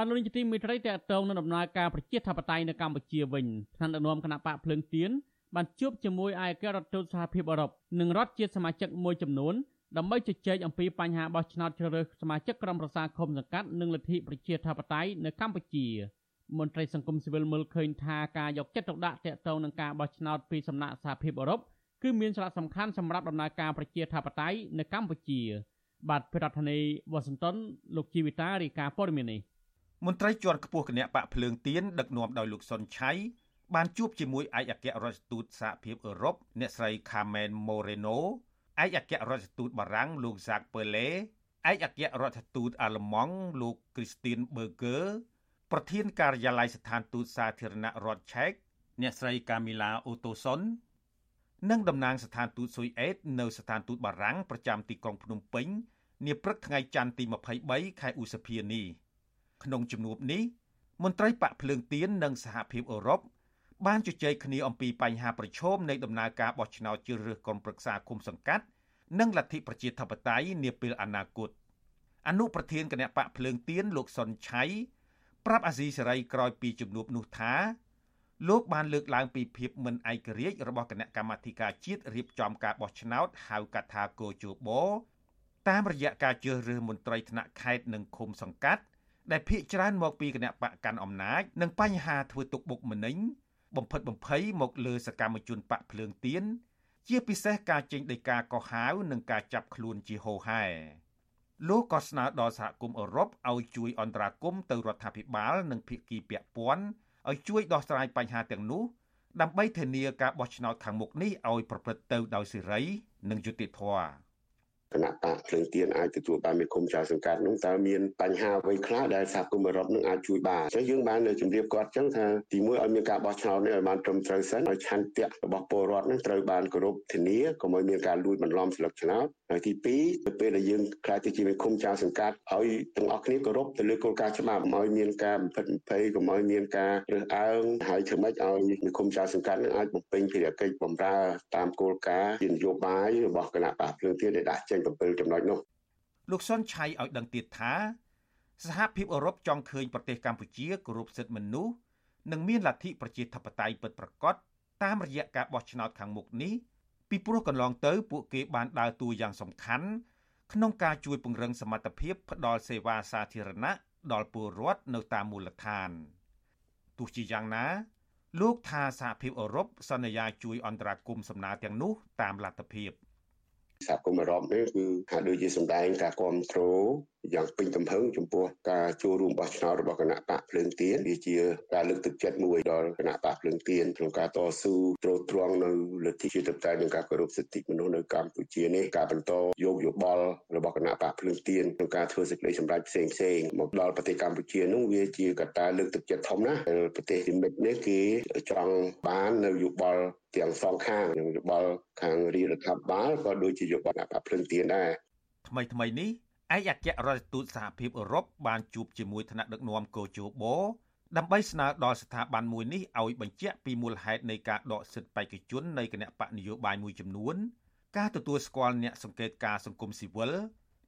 បានលោកនាយកទីមេត្រីតេតងនឹងដំណើរការប្រជាធិបតេយ្យនៅកម្ពុជាវិញថ្នាក់ដឹកនាំគណៈបកភ្លើងទៀនបានជួបជាមួយឯករដ្ឋទូតសហភាពអឺរ៉ុបនិងរដ្ឋជាសមាជិកមួយចំនួនដើម្បីជជែកអំពីបញ្ហាបោះឆ្នោតជ្រើសរើសសមាជិកក្រុមប្រឹក្សាឃុំសង្កាត់និងលទ្ធិប្រជាធិបតេយ្យនៅកម្ពុជាមន្ត្រីសង្គមស៊ីវិលមើលឃើញថាការយកចិត្តទុកដាក់តាក់ទងនឹងការបោះឆ្នោតពីសំណាក់សហភាពអឺរ៉ុបគឺមានសារៈសំខាន់សម្រាប់ដំណើរការប្រជាធិបតេយ្យនៅកម្ពុជា បាទប្រធានាធិបតីវ៉ាស៊ីនតោនលោកជីវិតារាយការណ៍ព័ត៌មាននេះ មន្ត្រីជាន់ខ្ពស់គណៈបកភ្លើងទៀនដឹកនាំដោយលោកសុនឆៃបានជួបជាមួយឯកអគ្គរដ្ឋទូតសហភាពអឺរ៉ុបអ្នកស្រី Carmen Moreno ឯកអគ្គរដ្ឋទូតបារាំងលោក Jacques Perlet ឯកអគ្គរដ្ឋទូតអាល្លឺម៉ង់លោក Christine Berger ប្រធានការិយាល័យស្ថានទូតសាធារណរដ្ឋឆែកអ្នកស្រី Camila Ottoson និងតំណាងស្ថានទូតស៊ុយអេតនៅស្ថានទូតបារាំងប្រចាំទីក្រុងភ្នំពេញនាព្រឹកថ្ងៃច័ន្ទទី23ខែឧសភានេះ ក្នុងជំនួបនេះមន្ត្រីបាក់ភ្លើងទៀននិងសហភាពអឺរ៉ុបបានជជែកគ្នាអំពីបញ្ហាប្រឈមនៃដំណើរការបោះឆ្នោតជ្រើសរើសក្រុមប្រឹក្សាគុំសង្កាត់និងលទ្ធិប្រជាធិបតេយ្យនាពេលអនាគតអនុប្រធានគណៈបកភ្លើងទៀនលោកសុនឆៃប្រាប់អាស៊ីសេរីក្រោយពីជំនួបនោះថាលោកបានលើកឡើងពីភាពមិនឯករាជ្យរបស់គណៈកម្មាធិការជាតិរៀបចំការបោះឆ្នោតហៅកាត់ថាកោជបតាមរយៈការជ្រើសរើសមន្ត្រីថ្នាក់ខេត្តនិងឃុំសង្កាត់ ដែលភាកច្រើនមកពីគណៈបកកាន់អំណាចនិងបញ្ហាធ្វើទុកបុកម្នេញបំផិតបំភ័យមកលើសកម្មជនបកភ្លើងទៀនជាពិសេសការចេញដីកាកោះហៅនិងការចាប់ខ្លួនជាហោហែលោកក៏ស្នើដល់សហគមន៍អឺរ៉ុបឲ្យជួយអន្តរាគមន៍ទៅរដ្ឋាភិបាលនិងភាគីពាក់ព័ន្ធឲ្យជួយដោះស្រាយបញ្ហាទាំងនោះដើម្បីធានាការបោះឆ្នោតខាងមុខនេះឲ្យប្រព្រឹត្តទៅដោយសេរី និងយុត្តិធម៌ គណៈបកភ្លើងទៀនអាចទទួលបានមេឃុំចៅសង្កាត់នោះតើមានបញ្ហាអ្វីខ្លះដែលសហគមន៍អឺរ៉ុបនឹងអាចជួយបានអញ្ចឹងយើងបានជម្រាបគាត់អញ្ចឹងថាទីមួយឲ្យមានការបោះឆ្នោតនេះឲ្យបានត្រឹមត្រូវសិនឲ្យឆន្ទៈរបស់ពលរដ្ឋនឹងត្រូវបានគោរពធានាកុំឲ្យមានការលួចបន្លំស្លឹកឆ្នោតហើយទី2ទៅពេលដែលយើងខ្លាចទៅជាមេឃុំចៅសង្កាត់ឲ្យទាំងអស់គ្នាគោរពទៅលើគោលការណ៍ច្បាប់ឲ្យមានការបំផិតបំភ័យកុំឲ្យមានការរើសអើងហើយធ្វើម៉េចឲ្យមេឃុំចៅសង្កាត់នឹងអាចបំពេញភារកិច្ចបម្រើតាមគោលការណ៍ជានយោបាយរបស់គណៈបកភ្លើងទៀនដែលដាក់ចេញ7ចំណុចនោះលោកសុនឆៃឲ្យដឹងទៀតថាសហភាពអឺរ៉ុបចង់ឃើញប្រទេសកម្ពុជាគោរពសិទ្ធិមនុស្សនិងមានលទ្ធិប្រជាធិបតេយ្យពិតប្រាកដតាមរយៈការបោះឆ្នោតខាងមុខនេះពីព្រោះកន្លងទៅពួកគេបានដើរតួយ៉ាងសំខាន់ក្នុងការជួយពង្រឹងសមត្ថភាពផ្ដល់សេវាសាធារណៈដល់ពលរដ្ឋនៅតាមមូលដ្ឋានទោះជាយ៉ាងណា លោកថាសហភាពអឺរ៉ុបសន្យាជួយអន្តរាគមន៍សំណើទាំងនោះតាមលទ្ធភាព សហគមន៍អឺរ៉ុបនេះគឺហាក់ដូចជាសម្ដែងការគ្រប់គ្រងយ៉ាងពេញទំហឹងចំពោះការចូលរួមបោះឆ្នោតរបស់គណៈបកភ្លើងទៀនវាជាការលើកទឹកចិត្តមួយដល់គណៈបកភ្លើងទៀនក្នុងការតស៊ូទ្រទ្រង់នៅលទ្ធិជាតិបតេយ្យនិងការគោរពសិទ្ធិមនុស្សនៅកម្ពុជានេះការបន្តយកយោបល់របស់គណៈបកភ្លើងទៀនក្នុងការធ្វើសេចក្តីសម្រេចផ្សេងផ្សេងមកដល់ប្រទេសកម្ពុជានោះវាជាកត្តាលើកទឹកចិត្តធំណាស់ប្រទេសទីមិត្តនេះគេចង់បាននៅយោបល់ទាំងសងខាងយោបល់ខាងរាជរដ្ឋាភិបាលក៏ដូចជាយោបល់គណៈបកភ្លើងទៀនដែរថ្មីថ្មីនេះ ឯកអគ្គរដ្ឋទូតសហភាពអឺរ៉ុបបានជួបជាមួយថ្នាក់ដឹកនាំកូជូបូដើម្បីស្នើដល់ស្ថាប័នមួយនេះឲ្យបញ្ជាក់ពីមូលហេតុនៃការដកសិទ្ធិបេក្ខជននៃគណៈបកនយោបាយមួយចំនួន ការទទួលស្គាល់អ្នកសង្កេតការសង្គមស៊ីវិល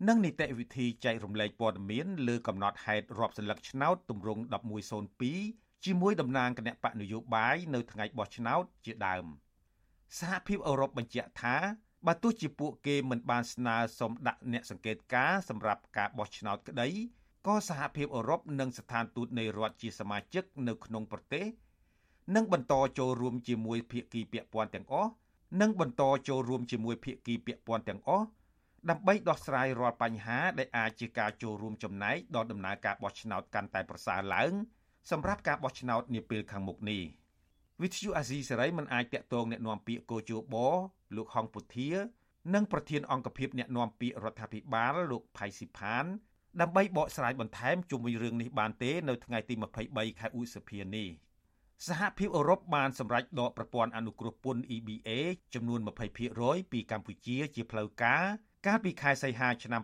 និងនីតិវិធីចែករំលែកព័ត៌មានលើកំណត់ហេតុរាប់សន្លឹកឆ្នោតទម្រង់1102ជាមួយតំណាងគណៈបកនយោបាយនៅថ្ងៃបោះឆ្នោតជាដើមសហភាពអឺរ៉ុបបញ្ជាក់ថា បើទោះជាពួកគេមិនបានស្នើសុំដាក់អ្នកសង្កេតការសម្រាប់ការបោះឆ្នោតក្តីក៏សហភាពអឺរ៉ុបនិងស្ថានទូតនៃរដ្ឋជាសមាជិកនៅក្នុងប្រទេសនឹងបន្តចូលរួមជាមួយភាគីពាក់ព័ន្ធទាំងអស់និងបន្តចូលរួមជាមួយភាគីពាក់ព័ន្ធទាំងអស់ដើម្បីដោះស្រាយរាល់បញ្ហាដែលអាចជាការចូលរួមចំណែកដល់ដំណើរការបោះឆ្នោតកាន់តែប្រសើរឡើងសម្រាប់ការបោះឆ្នោតនាពេលខាងមុខនេះ វិទ្យុអាស៊ីសេរីមិនអាចតាក់ទងអ្នកណាំពាក្យគោជបលោកហងពុធា និងប្រធានអង្គភិបអ្នកណាំពាក្យរដ្ឋាភិបាលលោកផៃស៊ីផានដើម្បីបកស្រាយបន្ថែមជុំវិញរឿងនេះបានទេនៅថ្ងៃទី23ខែឧសភានេះសហភាពអឺរ៉ុបបានសម្រេចដកប្រព័ន្ធអនុគ្រោះពន្ធ EBA ចំនួន20%ពីកម្ពុជាជាផ្លូវការកាលពីខែសីហាឆ្នាំ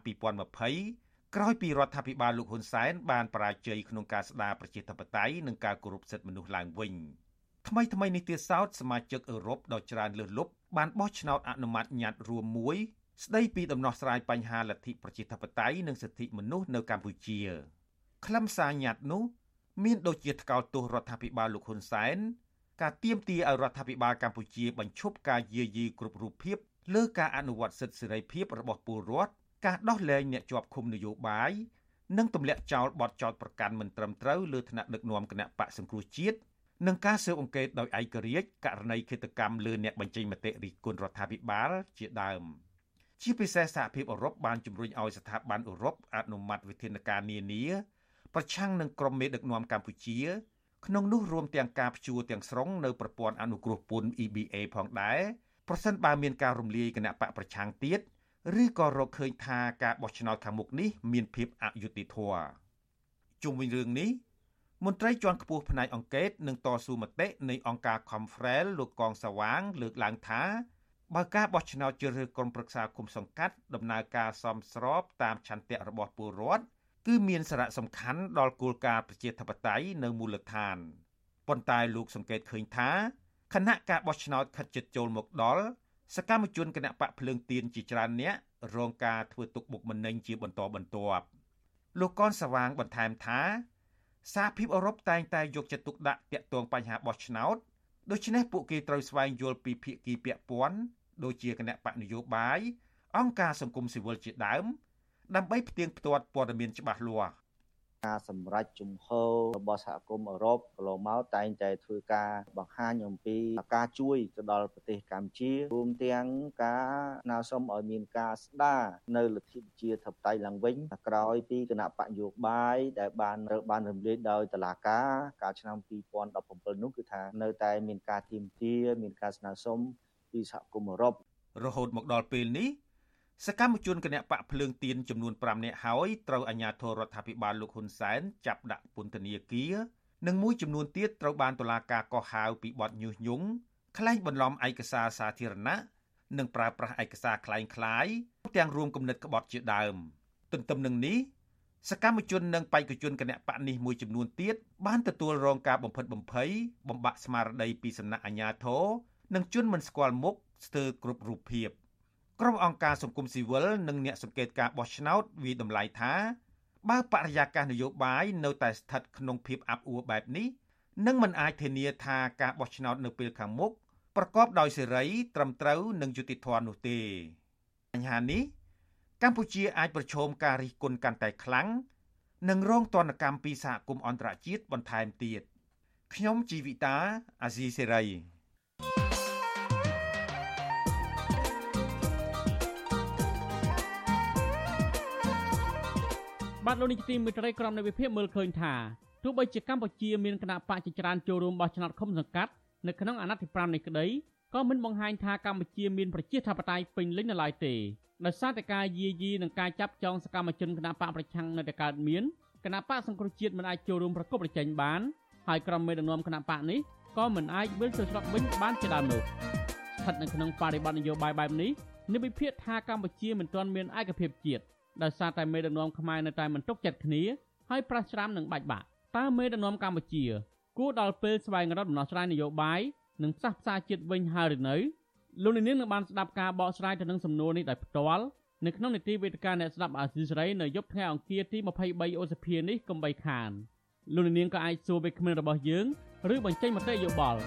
2020ក្រោយពីរដ្ឋាភិបាលលោកហ៊ុនសែនបានបរាជ័យក្នុងការស្ដារប្រជាធិបតេយ្យនិងការគោរពសិទ្ធិមនុស្សឡើងវិញ។ ថ្មីថ្មីនេះទៀតសោតសមាជិកអឺរ៉ុបដ៏ច្រើនលើសលប់បានបោះឆ្នោតអនុម័តញត្តិរួមមួយស្ដីពីដំណោះស្រាយបញ្ហាលទ្ធិប្រជាធិបតេយ្យនិងសិទ្ធិមនុស្សនៅកម្ពុជាខ្លឹមសារញត្តិនោះមានដូចជាថ្កោលទោសរដ្ឋាភិបាលលោកហ៊ុនសែនការទាមទារឲ្យរដ្ឋាភិបាលកម្ពុជាបញ្ឈប់ការយាយីគ្រប់រូបភាពលើការអនុវត្តសិទ្ធិសេរីភាពរបស់ពលរដ្ឋការដោះលែងអ្នកជាប់ឃុំនយោបាយនិងទម្លាក់ចោលបទចោទប្រកាន់មិនត្រឹមត្រូវលើថ្នាក់ដឹកនាំគណៈបកសង្គ្រោះជាតិ និងការស៊ើបអង្កេតដោយឯករាជ្យករណីឃាតកម្មលើអ្នកបញ្ចេញមតិរិះគន់រដ្ឋាភិបាលជាដើមជាពិសេសសហភាពអឺរ៉ុបបានជំរុញឲ្យស្ថាប័នអឺរ៉ុបអនុម័តវិធានការនានាប្រឆាំងនឹងក្រុមមេដឹកនាំកម្ពុជា ក្នុងនោះរួមទាំងការព្យួរទាំងស្រុងនៅប្រព័ន្ធអនុគ្រោះពន្ធ EBA ផងដែរប្រសិនបើមានការរំលាយគណៈបកប្រឆាំងទៀតឬក៏រកឃើញថាការបោះឆ្នោតខាងមុខនេះមានភាពអយុត្តិធម៌ជុំវិញរឿងនេះ មន្ត្រីជាន់ខ្ពស់ផ្នែកអង្គការនិងតស៊ូមតិនៃអង្គការ Confrel លោកកងសវាង លើកឡើងថាបើការបោះឆ្នោតជ្រើសរើសក្រុមប្រឹក្សាគុំសង្កាត់ដំណើរការសមស្របតាមឆន្ទៈរបស់ពលរដ្ឋគឺមានសារៈសំខាន់ដល់គោលការណ៍ប្រជាធិបតេយ្យនៅមូលដ្ឋានប៉ុន្តែលោកសង្កេតឃើញថាគណៈការបោះឆ្នោតខិតជិតចូលមកដល់សកម្មជនគណៈបកភ្លើងទៀនជាច្រើនអ្នករងការធ្វើទុកបុកម្នេញជាបន្តបន្ទាប់លោកកនសវាងបន្ថែមថា សហភាពអឺរ៉ុបតែងតែយកចិត្តទុកដាក់ទាក់ទងបញ្ហាបោះឆ្នោតដូច្នេះពួកគេត្រូវស្វែងយល់ពីភាគីពាក់ព័ន្ធដូចជាគណៈបកនយោបាយអង្គការសង្គមស៊ីវិលជាដើមដើម្បីផ្ទៀងផ្ទាត់ព័ត៌មានច្បាស់លាស់ ការសម្រេចជំហររបស់សហគមន៍អឺរ៉ុបកន្លងមកតែងតែធ្វើការបង្ហាញអំពីការជួយទៅដល់ប្រទេសកម្ពុជារួមទាំងការស្នើសុំឲ្យមានការស្ដារនៅលទ្ធិប្រជាធិបតេយ្យឡើងវិញក្រោយពីគណៈបកយោបាយដែលបានរើបានរំលាយដោយតឡាការកាលឆ្នាំ2017នោះគឺថានៅតែមានការទាមទារមានការស្នើសុំពីសហគមន៍អឺរ៉ុបរហូតមកដល់ពេលនេះ សកម្មជនគណបកភ្លើងទៀនចំនួន5នាក់ហើយត្រូវអាជ្ញាធររដ្ឋាភិបាលលោកហ៊ុនសែនចាប់ដាក់ពន្ធនាគារនិងមួយចំនួនទៀតត្រូវបានតុលាការកោះហៅពីបទញុះញង់ក្លែងបន្លំឯកសារសាធារណៈនិងប្រើប្រាស់ឯកសារក្លែងក្លាយទាំងរួមគំនិតក្បត់ជាដើម ទន្ទឹមនឹងនេះសកម្មជននិងបេក្ខជនគណបកនេះមួយចំនួនទៀតបានទទួលរងការបំផិតបំភ័យបំបាក់ស្មារតីពីសំណាក់អាជ្ញាធរនិងជនមិនស្គាល់មុខស្ទើរគ្រប់រូបភាព។ ក្រុមអង្គការសង្គមស៊ីវិលនិងអ្នកសង្កេតការបោះឆ្នោតវិតម្លៃថាបើបរិយាកាសនយោបាយនៅតែស្ថិតក្នុងភាពអាប់អួរបែបនេះនឹងមិនអាចធានាថាការបោះឆ្នោតនៅពេលខាងមុខប្រកបដោយសេរី ត្រឹមត្រូវនិងយុត្តិធម៌នោះទេបញ្ហានេះកម្ពុជាអាចប្រឈមការរិះគន់កាន់តែខ្លាំងនិងរងទណ្ឌកម្មពីសហគមន៍អន្តរជាតិបន្ថែមទៀតខ្ញុំជីវិតាអាស៊ីសេរី បាទលោកនាយកទីមេត្រីក្រុមនៃវិភាគមើលឃើញថាទោះបីជាកម្ពុជាមានគណៈបកជាច្រើនចូលរួមបោះឆ្នោតឃុំសង្កាត់នៅក្នុងអាណត្តិទី5នេះក្តីក៏មិនបង្ហាញថាកម្ពុជាមានប្រជាធិបតេយ្យពេញលេញនៅឡើយទេដោយសារតែការយាយីនិងការចាប់ចងសកម្មជនគណៈបកប្រឆាំងនៅតែកើតមានគណៈបកសង្គ្រោះជាតិមិនអាចចូលរួមប្រកបប្រជែងបានហើយក្រុមមេដឹកនាំគណៈបកនេះក៏មិនអាចវិលទៅស្រុកវិញបានជាដើមនោះស្ថិតនៅក្នុងបរិបទនយោបាយបែបនេះនិវិភាគថាកម្ពុជាមិនទាន់មានឯកភាពជាតិ ដោយសារតែមេដឹកនាំខ្មែរនៅតែមិនទុកចិត្តគ្នាហើយប្រះច្រាមនឹងបាច់បាក់តើមេដឹកនាំកម្ពុជា គួរដល់ពេលស្វែងរកដំណោះស្រាយនយោបាយនិងផ្សះផ្សាជាតិវិញហើយឬនៅលោកនាងនឹងបានស្ដាប់ការបកស្រាយទៅនឹងសំណួរនេះដោយផ្ទាល់នៅក្នុងនីតិវេទិកាអ្នកស្ដាប់អាស៊ីសេរីនៅយប់ថ្ងៃអង្គារទី23ឧសភានេះកុំបីខានលោកនាងក៏អាចសួរពេលគ្មានរបស់យើងឬបញ្ចេញមតិយោបល់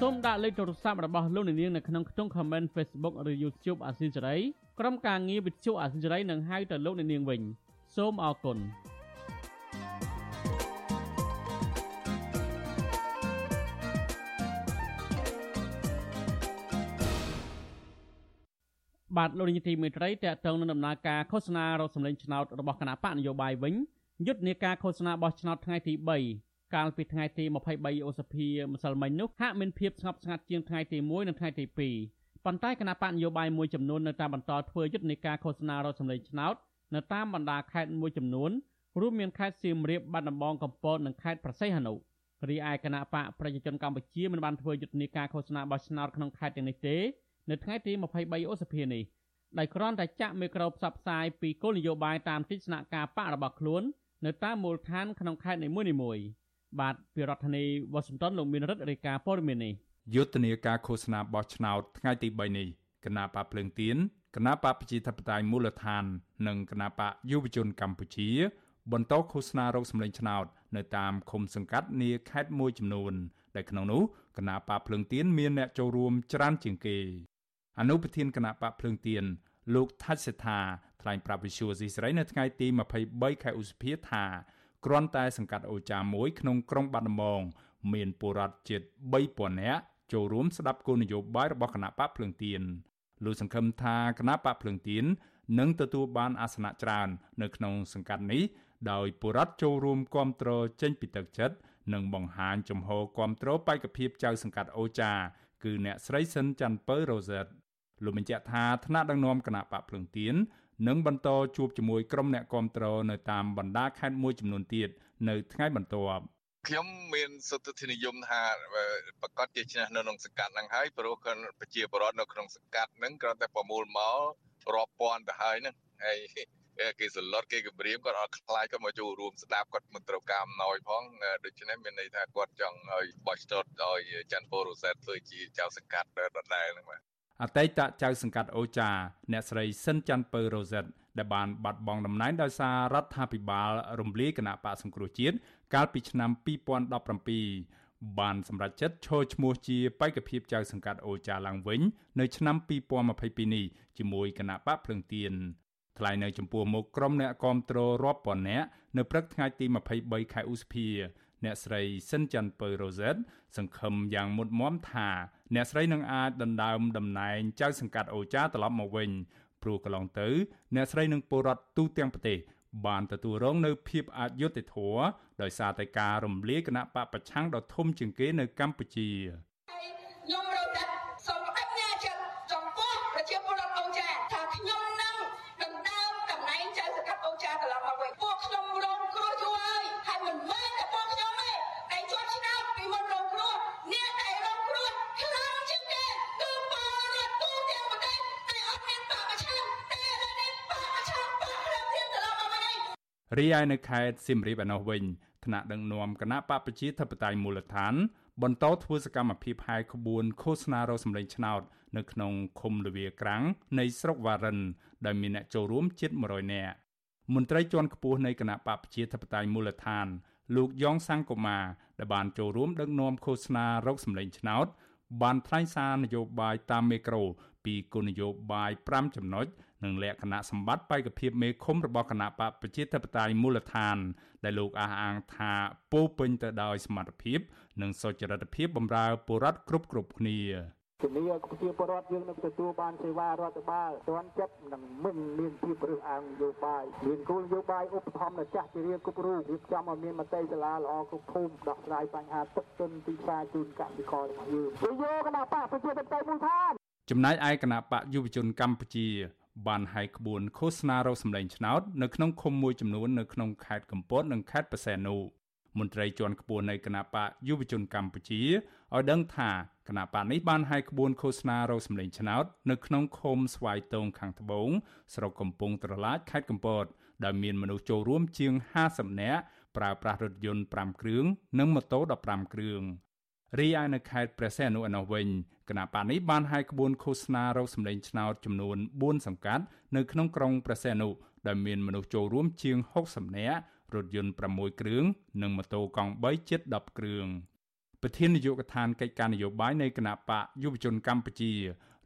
សូមដាក់លេខទូរស័ព្ទរបស់លោកនាងនៅក្នុងខ្ទង់ comment Facebook ឬ YouTube អាស៊ីសេរី ក្រុមការងារវិទ្យុអាស៊ីសេរីនឹងហៅទៅលោកនាងវិញសូមអរគុណបាទលោកនាយកទីមេត្រីតេតងនឹងដំណើរការឃោសនារកសម្លេងឆ្នោតរបស់គណៈបកនយោបាយវិញយុទ្ធនាការឃោសនាបោះឆ្នោតថ្ងៃទី3កាលពីថ្ងៃទី23ឧសភាម្សិលមិញនោះហាក់មានភាពស្ងប់ស្ងាត់ជាងថ្ងៃទី1និងថ្ងៃទី2 ប៉ុន្តែគណៈបកនយោបាយមួយចំនួននៅតែបន្តធ្វើយុទ្ធនាការឃោសនារកសម្លេងឆ្នោតនៅតាមបណ្ដាខេត្តមួយចំនួនរួមមានខេត្តសៀមរាបបាត់ដំបងកំពតនិងខេត្តប្រស័យហនុរីឯគណៈបកប្រជាជនកម្ពុជាមិនបានធ្វើយុទ្ធនាការឃោសនាបោះឆ្នោតក្នុងខេត្តទាំងនេះទេនៅថ្ងៃទី23ឧសភានេះដោយគ្រាន់តែចាក់មីក្រូផ្សព្វផ្សាយពីគោលនយោបាយតាមទស្សនៈការបករបស់ខ្លួននៅតាមមូលដ្ឋានក្នុងខេត្តនីមួយៗបាទពីរដ្ឋធានីវ៉ាស៊ីនតោនលោកមានរិទ្ធរាយការណ៍ព័ត៌មាននេះ យុទ្ធនាការឃោសនាបោះឆ្នោតថ្ងៃទី3នេះគណៈបកភ្លើងទៀនគណៈបកប្រជាធិបតេយ្យមូលដ្ឋាន និងគណៈបកយុវជនកម្ពុជា បន្តឃោសនារោគសម្លេងឆ្នោត នៅតាមឃុំសង្កាត់នាខេត្តមួយចំនួនដែលក្នុងនោះគណៈបកភ្លើងទៀនមានអ្នកចូលរួមច្រើនជាងគេអនុប្រធានគណៈបកភ្លើងទៀនលោកថាច់សេដ្ឋាថ្លែងប្រាប់វិសុយស៊ីស្រីនៅថ្ងៃទី23ខែឧសភាថាគ្រាន់តែសង្កាត់អូចាមួយក្នុងក្រុងបាត់ដំបង មានពលរដ្ឋជិត3000នាក់ ចូលរួមស្ដាប់គោលនយោបាយរបស់គណៈបកភ្លើងទៀនលោកសង្ឃឹមថាគណៈបកភ្លឹងទៀននឹងទទួលបានអាសនៈច្រើននៅក្នុងសង្កាត់នេះដោយបុរដ្ឋចូលរួមគាំទ្រចេញពីទឹកចិត្តនិងបង្ហាញចំហគាំទ្របេក្ខភាពចៅសង្កាត់អូចា គឺអ្នកស្រីសិនច័ន្ទពៅរ៉ូសែតលោកបញ្ជាក់ថាថ្នាក់ដឹកនាំគណៈបកភ្លឹងទៀននឹងបន្តជួបជាមួយក្រុមអ្នកគាំទ្រនៅតាមបណ្ដាខេត្តមួយចំនួនទៀតនៅថ្ងៃបន្ទាប់ ខ្ញុំមានសុទ្ធិនិយមថាប្រកាសជាឈ្នះនៅក្នុងសង្កាត់ហ្នឹងហើយព្រោះប្រជាពលរដ្ឋនៅក្នុងសង្កាត់ហ្នឹងគ្រាន់តែប្រមូលមករាប់ពាន់ទៅហើយហ្នឹងហើយគេសន្លត់គេគម្រាមគាត់អត់ខ្លាចគាត់មកចូលរួមស្ដាប់គាត់មិនត្រូវការអំណោយផងដូច្នេះមានន័យថាគាត់ចង់ឲ្យបោះឆ្នោតឲ្យច័ន្ទពរសែតធ្វើជាចៅសង្កាត់ដដែលហ្នឹងបាទអតីតចៅសង្កាត់អូចា អ្នកស្រីសិនច័ន្ទពៅរ៉ូសែតដែលបានបាត់បង់តំណែងដោយសាររដ្ឋាភិបាលរំលាយគណៈបកសង្គ្រោះជាតិ កាលពីឆ្នាំ2017បានសម្រេចចិត្តឈរឈ្មោះជាបេក្ខភាពចៅសង្កាត់អូចាឡើងវិញ នៅឆ្នាំ2022នេះជាមួយគណៈបកភ្លឹងទៀនថ្លែងនៅចំពោះមុខក្រុមអ្នកគាំទ្ររាប់ពាន់នាក់នៅព្រឹកថ្ងៃទី23ខែឧសភាអ្នកស្រីសិនច័ន្ទពៅរ៉ូសែតសង្ឃឹមយ៉ាងមុតមមថា អ្នកស្រីនឹងអាចដណ្ដើមតំណែងចៅសង្កាត់អូចាត្រឡប់មកវិញព្រោះកន្លងទៅ អ្នកស្រីនឹងពលរដ្ឋទូទាំងប្រទេស បានទទួលរងនៅភាពអយុត្តិធម៌ដោយសារតែការរំលាយគណៈបកប្រឆាំងដ៏ធំជាងគេនៅកម្ពុជា រីឯនៅខេត្តសៀមរាបឯណោះវិញថ្នាក់ដឹកនាំគណៈបកប្រជាធិបតេយ្យមូលដ្ឋាន បន្តធ្វើសកម្មភាពហាយក្បួនឃោសនារោសម្លេងឆ្នោត នៅក្នុងឃុំលវាក្រាំងនៃស្រុកវ៉ារិន ដែលមានអ្នកចូលរួមជិត100នាក់មន្ត្រីជាន់ខ្ពស់នៃគណៈបកប្រជាធិបតេយ្យមូលដ្ឋាន លោកយ៉ងសាំងកូម៉ាដែលបានចូលរួមដឹកនាំឃោសនារោគសម្លេងឆ្នោតបានថ្លែងសារនយោបាយតាមមេក្រូពីគោលនយោបាយ5ចំណុច និងលក្ខណៈសម្បត្តិបេក្ខភាពមេឃុំរបស់គណៈបកប្រជាធិបតេយ្យមូលដ្ឋាន ដែលលោកអះអាងថាពោពេញទៅដោយសមត្ថភាព និងសុចរិតភាពបម្រើពលរដ្ឋគ្រប់គ្រប់គ្នាជំនាញប្រជាពលរដ្ឋយើងនឹងទទួលបានសេវារដ្ឋបាលទាន់ចិត្តនិងមិនមានភាពរើសអើងនយោបាយមានគោលនយោបាយឧបត្ថម្ភនៅចាស់ជារៀងគ្រប់រូបរៀបចំឲ្យមានមតិសាលាល្អគ្រប់ភូមិដោះស្រាយបញ្ហាទឹកទុនទីផ្សារជូនកសិកររបស់យើងវិយោគណៈបកប្រជាធិបតេយ្យមូលដ្ឋានចំណែកឯគណៈបកយុវជនកម្ពុជា បានហាយក្បួនឃោសនារោសម្លេងឆ្នោតនៅក្នុងឃុំមួយចំនួននៅក្នុងខេត្តកំពតនិងខេត្តបរសៃនុមន្ត្រីជាន់ខ្ពស់នៃគណៈបកយុវជនកម្ពុជាឲ្យដឹងថាគណៈបកនេះបានហាយក្បួនឃោសនារោសម្លេងឆ្នោតនៅក្នុងឃុំស្វាយតងខាងត្បូងស្រុកកំពង់ត្រឡាចខេត្តកំពតដែលមានមនុស្សចូលរួមជាង50នាក់ប្រើប្រាស់រថយន្ត5គ្រឿងនិងម៉ូតូ15គ្រឿង រីឯនៅខេត្តព្រះសីហនុឯណោះវិញគណៈបកនេះបានហាយក្បួនឃោសនារោគសម្លេងឆ្នោតចំនួន4សង្កាត់នៅក្នុងក្រុងព្រះសីហនុដែលមានមនុស្សចូលរួមជាង60នាក់រថយន្ត6គ្រឿងនិងម៉ូតូកង់3ជិត10គ្រឿងប្រធាននាយកដ្ឋានកិច្ចការនយោបាយនៃគណៈបកយុវជនកម្ពុជា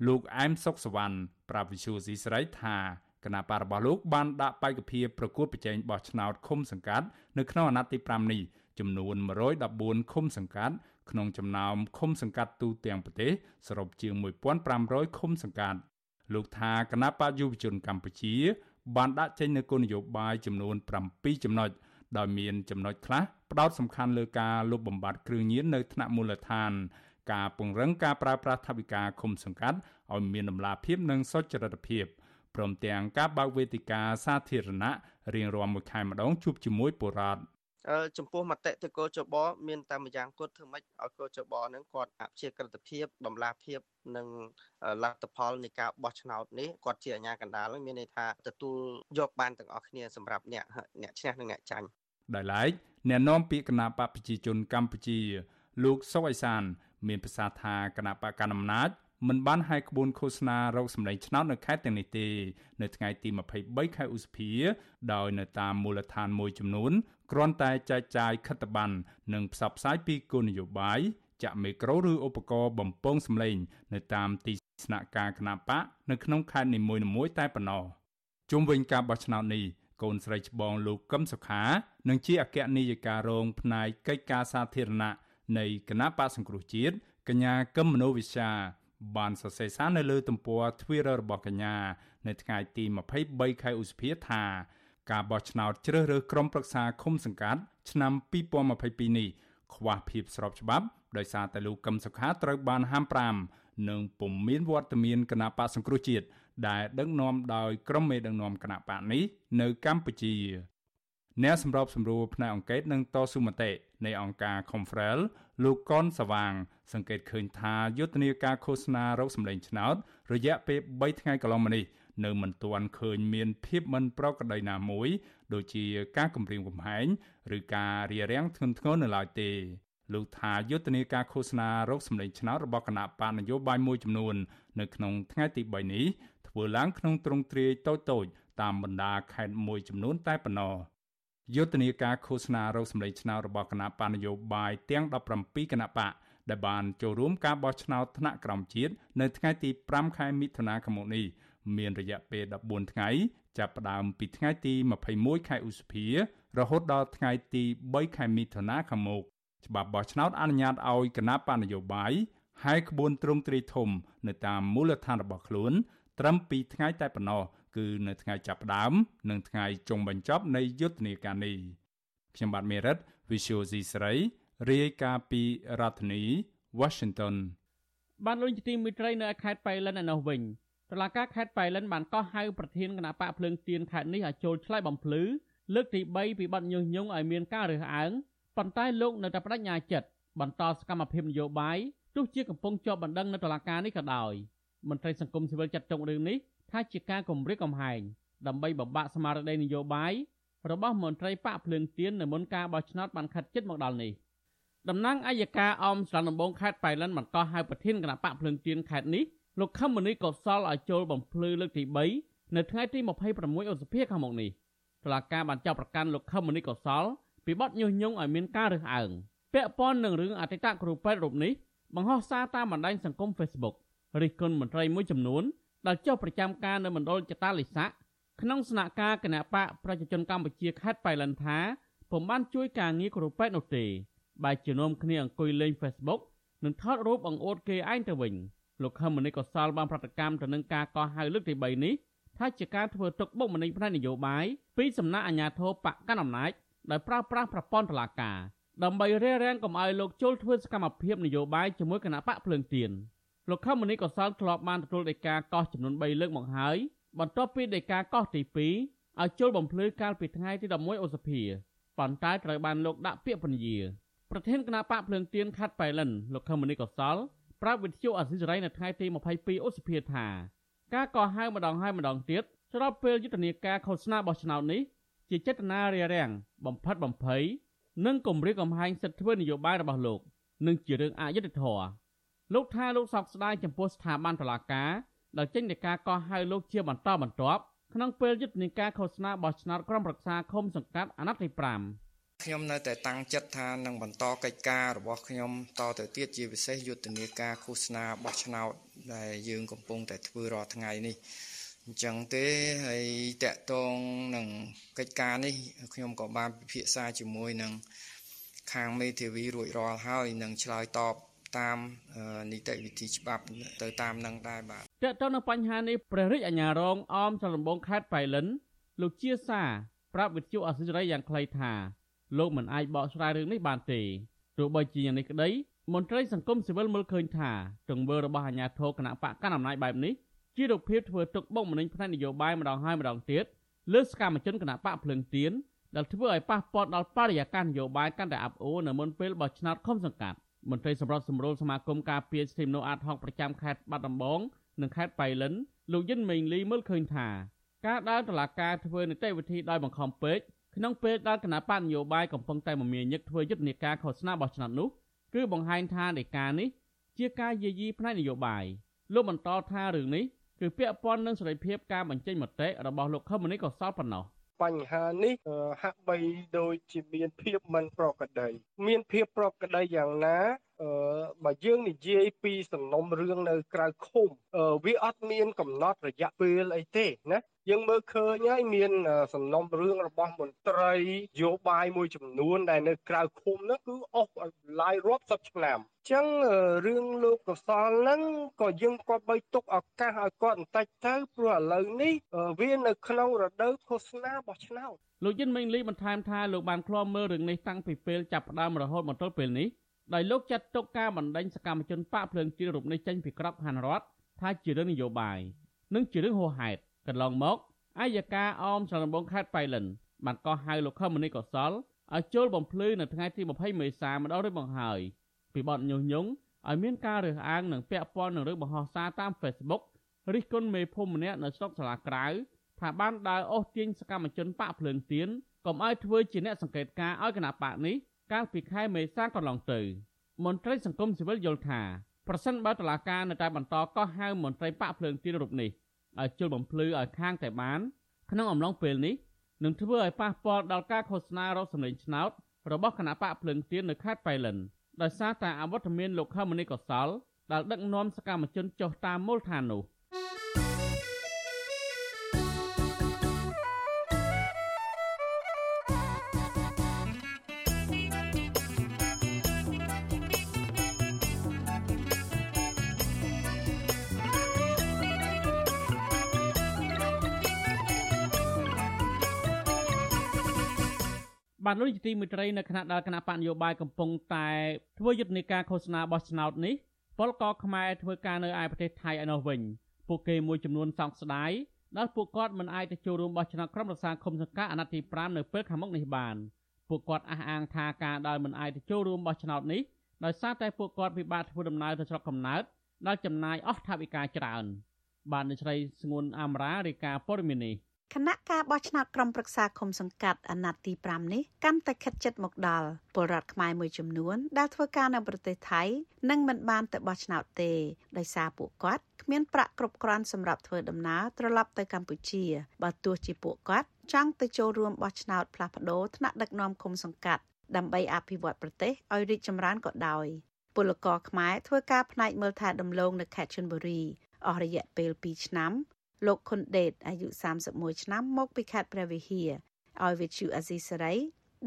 លោកអែមសុកសវណ្ណប្រាប់វិសុយស៊ីស្រីថាគណៈបករបស់លោកបានដាក់បេក្ខភាពប្រកួតប្រជែងបោះឆ្នោតឃុំសង្កាត់នៅក្នុងអាណត្តិទី5នេះចំនួន114ឃុំសង្កាត់ ក្នុងចំណោមឃុំសង្កាត់ទូទាំងប្រទេសសរុបជាង1500ឃុំសង្កាត់លោកថាគណៈបកយុវជនកម្ពុជា បានដាក់ចេញនូវគោលនយោបាយចំនួន7ចំណុចដោយមានចំណុចខ្លះផ្ដោតសំខាន់លើការលុបបំបាត់គ្រឿងញៀននៅថ្នាក់មូលដ្ឋាន ការពង្រឹងការប្រើប្រាស់ថវិកាឃុំសង្កាត់ឲ្យមានដំណាភាពនិងសុចរិតភាពព្រមទាំងការបើកវេទិកាសាធារណៈរៀងរាល់មួយខែម្ដងជួបជាមួយបុរដ្ឋ ចំពោះមតិទៅកោចបមានតែម្យ៉ាងគត់ធ្វើម៉េចឲ្យកោចបនឹងគាត់អព្យាក្រឹតភាពដំណាភាពនិងលទ្ធផលនៃការបោះឆ្នោតនេះគាត់ជាអាជ្ញាកណ្ដាលមានន័យថាទទួលយកបានទាំងអស់គ្នាសម្រាប់អ្នកអ្នកឈ្នះនិងអ្នកចាញ់ដោយឡែកអ្នកនាំពាក្យគណៈបកប្រជាជនកម្ពុជា លោកសុកអេសាន មានប្រសាសន៍ថាគណៈបកកណ្ដាលអំណាចមិនបានហាយក្បួនឃោសនារោគសម្លេងឆ្នោតនៅខេត្តទាំងនេះទេ នៅថ្ងៃទី23ខែឧសភា ដោយនៅតាមមូលដ្ឋានមួយចំនួន គ្រាន់តែចែកចាយខិត្តប័ណ្ណនិងផ្សព្វផ្សាយពីគោលនយោបាយចាក់មេក្រូឬឧបករណ៍បំពងសម្លេង នៅតាមទីស្នាក់ការគណបកនៅក្នុងខេត្តនីមួយៗតែប៉ុណ្ណោះជុំវិញការបោះឆ្នោតនេះកូនស្រីច្បងលោកកឹមសុខានិងជាអគ្គនាយិការរងផ្នែកកិច្ចការសាធារណៈនៃគណៈបកសង្គ្រោះជាតិកញ្ញាកឹមមនោវិជ្ជាបានសរសេរសារនៅលើទំព័រ Twitter របស់កញ្ញា នៅថ្ងៃទី23ខែឧសភាថា ការបោះឆ្នោតជ្រើសរើសក្រុមប្រឹក្សាឃុំសង្កាត់ឆ្នាំ2022នេះខ្វះភាពស្របច្បាប់ដោយសារតែលោកកឹមសុខាត្រូវបានហាម5និងពុំមានវត្តមានគណៈបកសង្គ្រោះជាតិដែលដឹកនាំដោយក្រុមមេដឹកនាំគណៈបកនេះនៅកម្ពុជាអ្នកសម្របសម្រួលផ្នែកអង្គការនិងតស៊ូមតិនៃអង្គការ Confrel លោកកនសវាង សង្កេតឃើញថាយុទ្ធនាការឃោសនារោគសម្លេងឆ្នោត រយៈពេល3ថ្ងៃកន្លងមកនេះ នៅមិនទាន់ឃើញមានភាពមិនប្រក្រតីណាមួយ ដូចជាការគម្រាមកំហែងឬការរារាំងធ្ងន់ធ្ងរនៅឡើយទេលោកថាយុទ្ធនាការឃោសនារោគសម្លេងឆ្នោតរបស់គណៈបកនយោបាយមួយចំនួន នៅក្នុងថ្ងៃទី3នេះធ្វើឡើងក្នុងទ្រង់ទ្រាយតូចៗតាមបណ្ដាខេត្តមួយចំនួនតែប៉ុណ្ណោះយុទ្ធនាការឃោសនារោគសម្លេងឆ្នោតរបស់គណៈបកនយោបាយទាំង17គណៈបកដែលបានចូលរួមការបោះឆ្នោតថ្នាក់ក្រោមជាតិនៅថ្ងៃទី5ខែមិថុនាឆ្នាំនេះ មានរយៈពេល14ថ្ងៃចាប់ផ្ដើមពីថ្ងៃទី21ខែឧសភា រហូតដល់ថ្ងៃទី3ខែមិថុនាខាងមុខច្បាប់បោះឆ្នោតអនុញ្ញាតឲ្យគណៈបកនយោបាយហាយក្បួនទ្រង់ទ្រាយធំ នៅតាមមូលដ្ឋានរបស់ខ្លួន ត្រឹម2ថ្ងៃតែប៉ុណ្ណោះគឺនៅថ្ងៃចាប់ផ្ដើម និងថ្ងៃចុងបញ្ចប់នៃយុទ្ធនាការនេះខ្ញុំបាទមេរិត Visual C ស្រីរាយការណ៍ពីរដ្ឋធានី Washington បានលុញទីមិត្តរីនៅខេត្តបៃលិនឯនោះវិញ តឡាការខេត្តបៃលិនបានកោះហៅប្រធានគណៈបកភ្លើងទៀនខេត្តនេះឲ្យចូលឆ្លើយបំភ្លឺលើកទី3ពីបទញុះញង់ឲ្យមានការរើសអើងប៉ុន្តែលោកនៅតែបដិញ្ញាចិត្តបន្តសកម្មភាពនយោបាយទោះជាកំពុងជាប់បណ្ដឹងនៅតុលាការនេះក៏ដោយមន្ត្រីសង្គមស៊ីវិលចាត់ទុករឿងនេះថាជាការគំរាមកំហែងដើម្បីបំបាក់ស្មារតីនយោបាយរបស់មន្ត្រីបកភ្លើងទៀននៅមុនការបោះឆ្នោតបានខិតជិតមកដល់នេះតំណាងអัยការអមស្រុកដំបងខេត្តបៃលិនបានកោះហៅប្រធានគណៈបកភ្លើងទៀនខេត្តនេះ លោកខឹមមនីកុសលឲ្យចូលបំភ្លឺលើកទី3នៅថ្ងៃទី26ឧសភាខាងមុខនេះតុលាការបានចាប់ប្រកាន់លោកខឹមមនីកុសលពីបទញុះញង់ឲ្យមានការរើសអើងពាក់ព័ន្ធនឹងរឿងអតីតគ្រូពេទ្យរូបនេះបង្ហោះសារតាមបណ្ដាញសង្គម Facebook រិះគន់មន្ត្រីមួយចំនួនដែលចុះប្រចាំការនៅមណ្ឌលចតាលិស័កក្នុងស្នាក់ការគណៈបកប្រជាជនកម្ពុជាខេត្តបៃលិនថាពុំបានជួយការងារគ្រូពេទ្យនោះទេបែរជានាំគ្នាអង្គុយលេង Facebook និងថតរូបបង្អួតគេឯងទៅវិញ លោកខឹមមនីកសលបានប្រតិកម្មទៅនឹងការកោះហៅលើកទី3នេះថាជាការធ្វើទុកបុកម្នេញផ្នែកនយោបាយពីសំណាក់អាជ្ញាធរបកកណ្ដាលអំណាចដោយប្រើប្រាស់ប្រព័ន្ធតុលាការដើម្បីរារាំងកុំឲ្យលោកចូលធ្វើសកម្មភាពនយោបាយជាមួយគណៈបកភ្លើងទៀនលោកខមនីកសលធ្លាប់បានទទួលដីកាកោះចំនួន3លើកមកហើយបន្ទាប់ពីដីកាកោះទី2ឲ្យចូលបំភ្លឺកាលពីថ្ងៃទី11ឧសភាប៉ុន្តែត្រូវបានលោកដាក់ពាក្យពន្យាប្រធានគណៈបកភ្លើងទៀនខាត់ប៉ៃលិនលោកខមនីកសល ប្រាប់វិទ្យុអសិរ័យនៅថ្ងៃទី22ឧសភាថាការកោះហៅម្ដងហើយម្ដងទៀតស្របពេលយុទ្ធនាការឃោសនាបោះឆ្នោតនេះជាចេតនារារាំងបំផិតបំភ័យនិងគម្រាមកំហែងសិទ្ធិធ្វើនយោបាយរបស់លោកនិងជារឿងអយុត្តិធម៌លោកថាលោកសោកស្ដាយចំពោះស្ថាប័នតុលាការដែលចេញនៃការកោះហៅលោកជាបន្តបន្ទាប់ក្នុងពេលយុទ្ធនាការឃោសនាបោះឆ្នោតក្រុមប្រឹក្សាឃុំសង្កាត់អាណត្តិទី5 ខ្ញុំនៅតែតាំងចិត្តថានឹងបន្តកិច្ចការរបស់ខ្ញុំតទៅទៀតជាពិសេសយុទ្ធនាការឃោសនាបោះឆ្នោតដែលយើងកំពុងតែធ្វើរាល់ថ្ងៃនេះអញ្ចឹងទេហើយតកតងនឹងកិច្ចការនេះខ្ញុំក៏បានពិភាក្សាជាមួយនឹងខាងមេធាវីរួចរាល់ហើយនឹងឆ្លើយតបតាមនីតិវិធីច្បាប់ទៅតាមនឹងដែរបាទតើតើនៅបញ្ហានេះព្រះរាជអាជ្ញារងអមចលដំបងខេត្តបៃលិនលោកជាសាប្រាប់វិទ្យុអសិរ័យយ៉ាងខ្លីថា លោកមិនអាចបកស្រាយរឿងនេះបានទេទោះបីជាយ៉ាងនេះក្តីមន្ត្រីសង្គមស៊ីវិលមើលឃើញថាទង្វើរបស់អាជ្ញាធរគណៈបកកណ្ដាលអំណាចបែបនេះជារូបភាពធ្វើទុកបុកម្នេញផ្នែកនយោបាយម្ដងហើយម្ដងទៀតលើសកម្មជនគណៈបកភ្លឹងទៀនដែលធ្វើឲ្យប៉ះពាល់ដល់បរិយាកាសនយោបាយកាន់តែអាប់អួរនៅមុនពេលបោះឆ្នោតឃុំសង្កាត់មន្ត្រីសម្របសម្រួលសមាគមការពារសិទ្ធិមនុស្សអាតហុកប្រចាំខេត្តបាត់ដំបងនិងខេត្តបៃលិនលោកយិនមេងលីមើលឃើញថាការដើរតឡាការធ្វើនីតិវិធីដោយបង្ខំពេក ក្នុងពេលដែលគណៈបកនយោបាយកំពុងតែមមាញឹកធ្វើយុទ្ធនាការឃោសនាបោះឆ្នោតនោះគឺបង្ហាញថានៃការនេះជាការយាយីផ្នែកនយោបាយលោកបន្តថារឿងនេះគឺពាក់ព័ន្ធនឹងសេរីភាពការបញ្ចេញមតិរបស់លោកខមនីកសលប៉ុណ្ណោះបញ្ហានេះហាក់បីដូចជាមានភាពមិនប្រក្រតីមានភាពប្រក្រតីយ៉ាងណា អឺបើយើងនិយាយពីសំណុំរឿងនៅក្រៅឃុំវាអត់មានកំណត់រយៈពេលអីទេណាយើងមើលឃើញហើយមានសំណុំរឿងរបស់មន្ត្រីយោបាយមួយចំនួនដែលនៅក្រៅឃុំនោះគឺអស់ឡាយរាប់សិបឆ្នាំចឹងរឿងលោកកសលហ្នឹងក៏យើងគាត់បីទុកឱកាសឲ្យគាត់បន្តិចទៅព្រោះឥឡូវនេះវានៅក្នុងរដូវឃោសនាបោះឆ្នោតលោកយិនមេងលីបន្ថែមថាលោកបានឃ្លាំមើលរឿងនេះតាំងពីពេលចាប់ផ្ដើមរហូតមកទល់ពេលនេះ ដោយលោកចាត់ទុកការបណ្ដេញសកម្មជនបកភ្លើងទៀនរូបនេះចេញពីក្របខ័ណ្ឌរដ្ឋថាជារឿងនយោបាយនិងជារឿងហួសហេតុកន្លងមកអាយកាអមចលនបងខេត្តបៃលិនបានកោះហៅលោកខមនីកុសលឲ្យចូលបំភ្លឺនៅថ្ងៃទី20មេសាម្ដងរួចមកហើយពីបទញុះញង់ឲ្យមានការរើសអើងនិងពាក់ព័ន្ធនឹងរឿងបង្ហោះសារតាម Facebook រិះគន់មេភូមិម្នាក់នៅស្រុកសាលាក្រៅថាបានដើរអូសទាញសកម្មជនបកភ្លើងទៀនកុំឲ្យធ្វើជាអ្នកសង្កេតការឲ្យគណៈបកនេះ កាលពីខែមេសាកន្លងទៅ មន្ត្រីសង្គមស៊ីវិលយល់ថាប្រសិនបើតុលាការនៅតែបន្តកោះហៅមន្ត្រីបកភ្លើងទៀនរូបនេះឲ្យជុលបំភ្លឺឲ្យខាងតែបាន ក្នុងអំឡុងពេលនេះនឹងធ្វើឲ្យប៉ះពាល់ដល់ការឃោសនារកសម្លេងឆ្នោតរបស់គណៈបកភ្លើងទៀននៅខេត្តបៃលិនដោយសារតែអវត្តមានលោកខមនីកសលដែលដឹកនាំសកម្មជនចុះតាមមូលដ្ឋាននោះ។ បាទលោកជាទីមេត្រីនៅខណៈដែលគណៈបកនយោបាយកំពុងតែធ្វើយុទ្ធនាការឃោសនាបោះឆ្នោតនេះពលករខ្មែរធ្វើការនៅឯប្រទេសថៃឯនោះវិញពួកគេមួយចំនួនសោកស្ដាយដែលពួកគាត់មិនអាចទៅចូលរួមបោះឆ្នោតក្រុមប្រឹក្សាគុំសង្កាត់អាណត្តិទី5នៅពេលខាងមុខនេះបានពួកគាត់អះអាងថាការដែលមិនអាចទៅចូលរួមបោះឆ្នោតនេះដោយសារតែពួកគាត់ពិបាកធ្វើដំណើរទៅស្រុកកំណើតដែលចំណាយអស់ថវិកាច្រើន បាននៅស្រីស្ងួនអាមរារាយការណ៍ព័ត៌មាននេះ គណៈការបោះឆ្នោតក្រុមប្រឹក្សាឃុំសង្កាត់អាណត្តិទី5នេះកាន់តែខិតជិតមកដល់ពលរដ្ឋខ្មែរមួយចំនួន ដែលធ្វើការនៅប្រទេសថៃនឹងមិនបានទៅបោះឆ្នោតទេដោយសារពួកគាត់គ្មានប្រាក់គ្រប់គ្រាន់សម្រាប់ធ្វើដំណើរត្រឡប់ទៅកម្ពុជាបើទោះជាពួកគាត់ចង់ទៅចូលរួមបោះឆ្នោតផ្លាស់ប្ដូរថ្នាក់ដឹកនាំឃុំសង្កាត់ដើម្បីអភិវឌ្ឍប្រទេសឲ្យរីកចម្រើនក៏ដោយពលករខ្មែរធ្វើការផ្នែកមើលថែដំឡូងនៅខេត្តឈិនបុរីអស់រយៈពេល2ឆ្នាំ លោកខុនដេតអាយុ31ឆ្នាំមកពីខេត្តព្រះវិហារឲ្យវិទ្យុអាស៊ីសេរី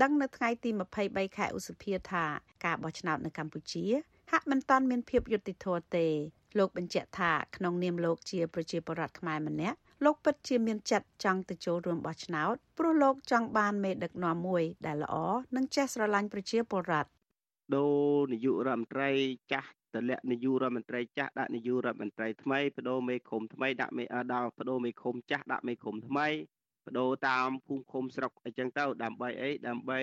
ដឹងនៅថ្ងៃទី23ខែឧសភាថាការបោះឆ្នោតនៅកម្ពុជា ហាក់មិនទាន់មានភាពយុត្តិធម៌ទេលោកបញ្ជាក់ថាក្នុងនាមលោកជាប្រជាពលរដ្ឋខ្មែរម្នាក់លោកពិតជាមានចិត្តចង់ទៅចូលរួមបោះឆ្នោតព្រោះលោកចង់បានមេដឹកនាំមួយដែលល្អនិងចេះស្រឡាញ់ប្រជាពលរដ្ឋដូរនាយករដ្ឋមន្ត្រីចាស់ តម្លាក់នាយករដ្ឋមន្ត្រីចាស់ដាក់នាយករដ្ឋមន្ត្រីថ្មីបដូរមេឃុំថ្មីដាក់មេដល់បដូរមេឃុំចាស់ដាក់មេឃុំថ្មីបដូរតាមភូមិឃុំស្រុកអីចឹងទៅដើម្បីអីដើម្បី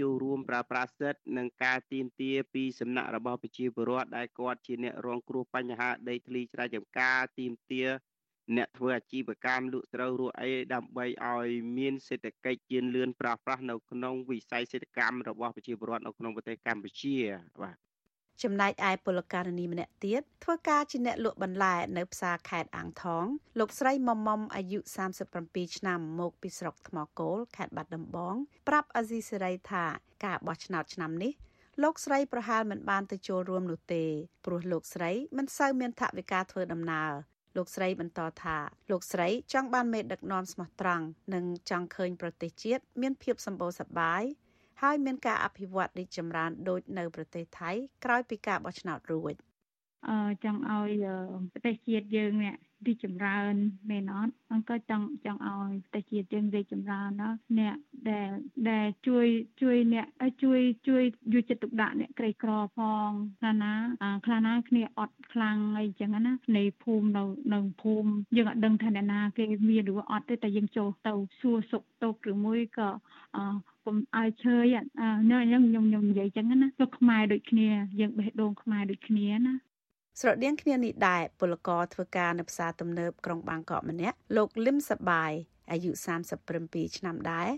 ចូលរួមប្រើប្រាស់សិទ្ធិនិងការទៀមទាពីសំណាក់របស់ប្រជាពលរដ្ឋដែលគាត់ជាអ្នករងគ្រោះបញ្ហាដីធ្លីស្រែចម្ការទៀមទាអ្នកធ្វើអាជីវកម្មលក់ស្រូវរស់អីដើម្បីឲ្យមានសេដ្ឋកិច្ចជឿនលឿនប្រោះប្រាស់នៅក្នុងវិស័យសេដ្ឋកម្មរបស់ប្រជាពលរដ្ឋនៅក្នុងប្រទេសកម្ពុជាបាទ ចំណែកឯពលករនីម្នាក់ទៀតធ្វើការជាអ្នកលក់បន្លែនៅផ្សារខេត្តអាងថង លោកស្រីមុំមុំអាយុ37ឆ្នាំមកពីស្រុកថ្មគោលខេត្តបាត់ដំបង ប្រាប់អាស៊ីសេរីថាការបោះឆ្នោតឆ្នាំនេះលោកស្រីប្រហែលមិនបានទៅចូលរួមនោះទេព្រោះលោកស្រីមិនសូវមានថវិកាធ្វើដំណើរលោកស្រីបន្តថាលោកស្រីចង់បានមេដឹកនាំស្មោះត្រង់និងចង់ឃើញប្រទេសជាតិមានភាពសម្បូរសប្បាយ ហើយមានការអភិវឌ្ឍរីកចម្រើនដូចនៅប្រទេសថៃក្រោយពីការបោះឆ្នោតរួចអឺចង់ឲ្យប្រទេសជាតិយើងនេះ រីកចម្រើនមែនអត់អង្គក៏ចង់ចង់ឲ្យប្រទេសជាតិយើងរីកចម្រើនណាអ្នកដែលដែលជួយជួយអ្នកជួយជួយយកចិត្តទុកដាក់អ្នកក្រីក្រផងខ្លះណាខ្លះណាគ្នាអត់ខ្លាំងអីចឹងណានៃភូមិនៅនៅភូមិយើងអត់ដឹងថាអ្នកណាគេមានឬអត់ទេតែយើងចូលទៅសួរសុខទុក្ខឬមួយក៏អឺកុំឲ្យឈើយអានេះខ្ញុំខ្ញុំនិយាយចឹងណាទៅខ្មែរដូចគ្នាយើងបេះដូងខ្មែរដូចគ្នាណា ស្រដៀងគ្នានេះដែរពលករធ្វើការនៅផ្សារទំនើបក្រុងបាងកកម្នាក់លោកលឹមសបាយអាយុ37ឆ្នាំដែរ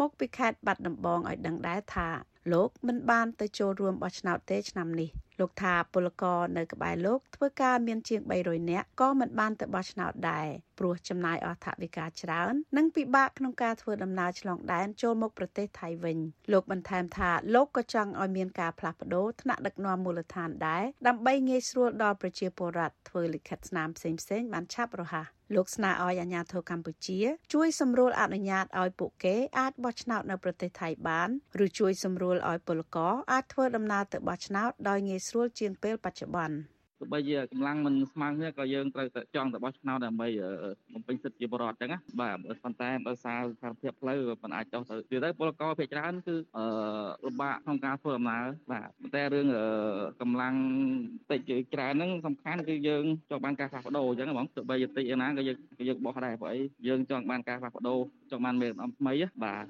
មកពីខេត្តបាត់ដំបងឲ្យដឹងដែរថាលោកមិនបានទៅចូលរួមបោះឆ្នោតទេឆ្នាំនេះ លោកថាពលករនៅក្បែរលោកធ្វើការមានជាង300នាក់ក៏មិនបានទៅបោះឆ្នោតដែរព្រោះចំណាយអស់ថវិកាច្រើន និងពិបាកក្នុងការធ្វើដំណើរឆ្លងដែនចូលមកប្រទេសថៃវិញលោកបន្ថែមថាលោកក៏ចង់ឲ្យមានការផ្លាស់ប្ដូរថ្នាក់ដឹកនាំមូលដ្ឋានដែរដើម្បីងាយស្រួលដល់ប្រជាពលរដ្ឋធ្វើលិខិតស្នាមផ្សេងៗបានឆាប់រហ័សលោកស្នើឲ្យអាជ្ញាធរកម្ពុជា ជួយសម្រួលអនុញ្ញាតឲ្យពួកគេអាចបោះឆ្នោតនៅប្រទេសថៃបានឬជួយសម្រួលឲ្យពលករអាចធ្វើដំណើរទៅបោះឆ្នោតដោយងាយស្រួលជាងពេលបច្ចុប្បន្ន។ទោះបីជាកម្លាំងមិនស្មើគ្នាក៏យើងត្រូវតែចង់ទៅបោះឆ្នោតដើម្បីបំពេញសិទ្ធិជាបរិបទអញ្ចឹងណាបាទប៉ុន្តែដោយសារស្ថានភាពផ្លូវមិនអាចចុះទៅទៀតទៅពលករភាគច្រើនគឺអឺលំបាកក្នុងការធ្វើដំណើរបាទប៉ុន្តែរឿងកម្លាំងតិចច្រើនហ្នឹងសំខាន់គឺយើងចង់បានការផ្លាស់ប្ដូរអញ្ចឹងបងទោះបីតិចយ៉ាងណាក៏យើងយើងបោះដែរព្រោះអីយើងចង់បានការផ្លាស់ប្ដូរចង់បានមេដឹកនាំថ្មីបាទ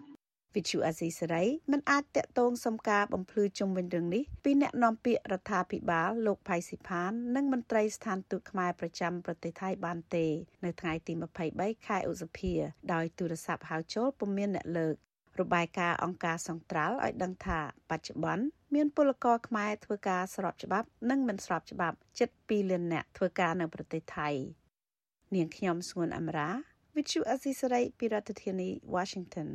វិទ្យុអាស៊ីសេរីមិនអាចតាក់ទងសំការបំភ្លឺជុំវិញរឿងនេះពីអ្នកនាំពាក្យរដ្ឋាភិបាលលោកផៃស៊ីផាន និងមន្ត្រីស្ថានទូតខ្មែរប្រចាំប្រទេសថៃបានទេ នៅថ្ងៃទី23ខែឧសភាដោយទូរស័ព្ទហៅចូលពុំមានអ្នកលើករបាយការណ៍អង្គការសង្ត្រាល់ឲ្យដឹងថាបច្ចុប្បន្នមានពលករខ្មែរធ្វើការស្របច្បាប់ និងមិនស្របច្បាប់ជិត2លាននាក់ធ្វើការនៅប្រទេសថៃនាងខ្ញុំសួនអមរា Vithu Azisari ពីរដ្ឋធានី Washington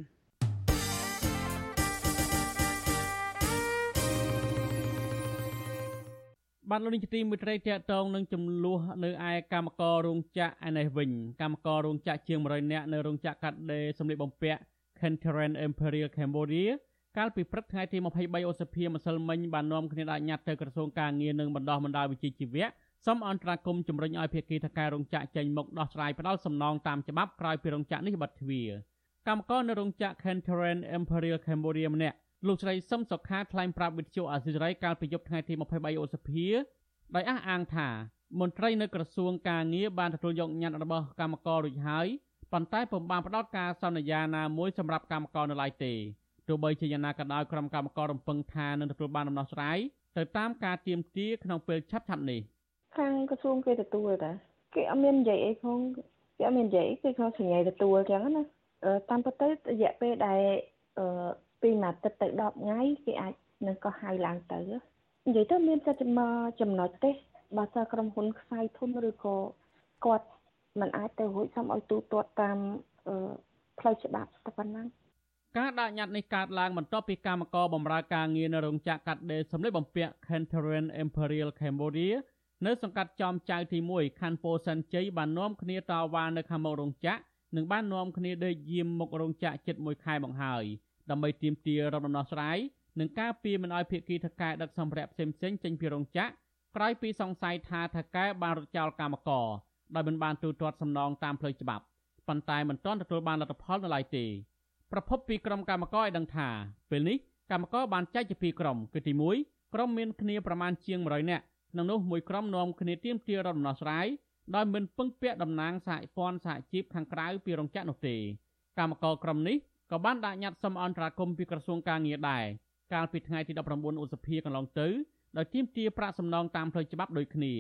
បានលោកនាយកទីមេត្រីតកតងនឹងចំនួននៅឯកម្មកររោងចក្រឯនេះវិញកម្មកររោងចក្រជាង100នាក់នៅរោងចក្រកាត់ដេរសម្លៀកបំពាក់ Kenteran Imperial Cambodia កាលពីព្រឹកថ្ងៃទី23ឧសភាម្សិលមិញបាននាំគ្នាដាក់ញត្តិទៅក្រសួងការងារនិងបណ្ដោះបណ្ដាលវិជ្ជាជីវៈសូមអន្តរាគមន៍ជំរុញឲ្យភាគីថការរោងចក្រចេញមុខដោះស្រាយផ្ដាល់សំណងតាមច្បាប់ក្រោយពីរោងចក្រនេះបិទទ្វារកម្មករនៅរោងចក្រ Kenteran Imperial Cambodia ម្នាក់ លោកស្រីសឹមសុខាថ្លែងប្រាប់វិទ្យុអាស៊ីសេរីកាលពីយប់ថ្ងៃទី23ឧសភាដោយអះអាងថាមន្ត្រីនៅក្រសួងការងារបានទទួលយកញត្តិរបស់កម្មកររួចហើយប៉ុន្តែពុំបានផ្ដល់ការសន្យាណាមួយសម្រាប់កម្មករនៅឡើយទេទោះបីជាយ៉ាងណាក៏ដោយក្រុមកម្មកររំពឹងថានឹងទទួលបានដំណោះស្រាយទៅតាមការទៀមទាក្នុងពេលឆាប់ៗនេះខាងក្រសួងគេទទួលតាគេអត់មាននិយាយអីផងគេអត់មាននិយាយគេគ្រាន់សញ្ញាទទួលអញ្ចឹងណាតាមពិតទៅរយៈពេលដែលអឺ ពីមួយអាទិត្យទៅ10ថ្ងៃគេអាចនឹងក៏ហៅឡើងទៅនិយាយទៅមានតែចំណុចទេបើសិនក្រុមហ៊ុនខ្សែធនឬក៏គាត់មិនអាចទៅរួចសូមឲ្យទូទាត់តាមផ្លូវច្បាប់តែប៉ុណ្ណឹងការដាក់ញត្តិនេះកើតឡើងបន្ទាប់ពីកម្មករបម្រើការងារនៅរោងចក្រកាត់ដេរសម្លៀកបំពាក់ Kenteran Imperial Cambodia នៅសង្កាត់ចំចៅទី1ខណ្ឌពោធិ៍សែនជ័យបាននាំគ្នាតវ៉ានៅខាងមុខរោងចក្រនិងបាននាំគ្នាដេកយាមមុខរោងចក្រជិត1ខែមកហើយ ដើម្បីទាមទាររកដំណោះស្រាយនិងការពីមិនឲ្យភាគីថកែដឹកសម្ភារៈផ្សេងៗចេញពីរោងចក្រក្រោយពីសង្ស័យថាថកែបានរត់ចោលកម្មករដោយមិនបានទូទាត់សំណងតាមផ្លូវច្បាប់ប៉ុន្តែមិនទាន់ទទួលបានលទ្ធផលនៅឡើយទេប្រពន្ធពីក្រុមកម្មករឲ្យដឹងថាពេលនេះកម្មករបានចែកជាពីរក្រុមគឺទី1ក្រុមមានគ្នាប្រមាណជាង100នាក់ក្នុងនោះមួយក្រុមនាំគ្នាទៀមទារដំណោះស្រាយដោយមិនពឹងពាក់តំណាងសហព័ន្ធសហជីពខាងក្រៅពីរោងចក្រនោះទេកម្មករក្រុមនេះ ក៏បានដាក់ញត្តិសុំអន្តរាគមន៍ពីក្រសួងការងារដែរកាលពីថ្ងៃទី19ឧសភាកន្លងទៅដោយទាមទារប្រាក់សំណងតាមផ្លូវច្បាប់ដូចគ្នា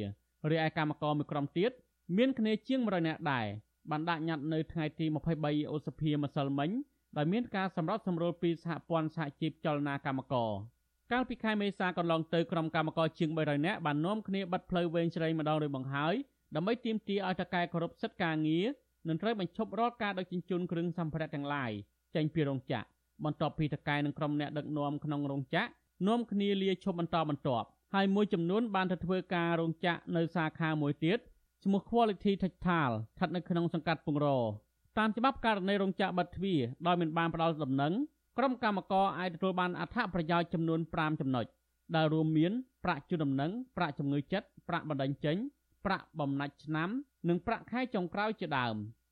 រីឯកម្មករមួយក្រុមទៀតមានគ្នាជាង100នាក់ដែរបានដាក់ញត្តិនៅថ្ងៃទី23ឧសភាម្សិលមិញដោយមានការសម្របសម្រួលពីសហព័ន្ធសហជីពចលនាកម្មករកាលពីខែមេសាកន្លងទៅក្រុមកម្មករជាង300នាក់បាននាំគ្នាបិទផ្លូវវែងជ្រៃម្ដងរួចបង្ហើយដើម្បីទាមទារឲ្យតកែគោរពសិទ្ធិការងារនិងត្រូវបញ្ឈប់រាល់ការដឹកជញ្ជូនគ្រឿងសម្ភារៈទាំងឡាយ ចេញពីរោងចក្របន្ទាប់ពីតកែនិងក្រុមអ្នកដឹកនាំក្នុងរោងចក្រនាំគ្នាលាឈប់បន្តបន្ទាប់ហើយមួយចំនួនបានទៅធ្វើការរោងចក្រនៅសាខាមួយទៀតឈ្មោះ Quality Textile ស្ថិតនៅក្នុងសង្កាត់ពងរតាមច្បាប់ករណីរោងចក្របិទទ្វារដោយមិនបានផ្ដល់ដំណឹងក្រុមកម្មករអាចទទួលបានអត្ថប្រយោជន៍ចំនួន5ចំណុចដែលរួមមានប្រាក់ជូនដំណឹងប្រាក់ជំងឺចិត្តប្រាក់បណ្ដឹងចេញប្រាក់បំណាច់ឆ្នាំ និងប្រាក់ខែចុងក្រោយជាដើម។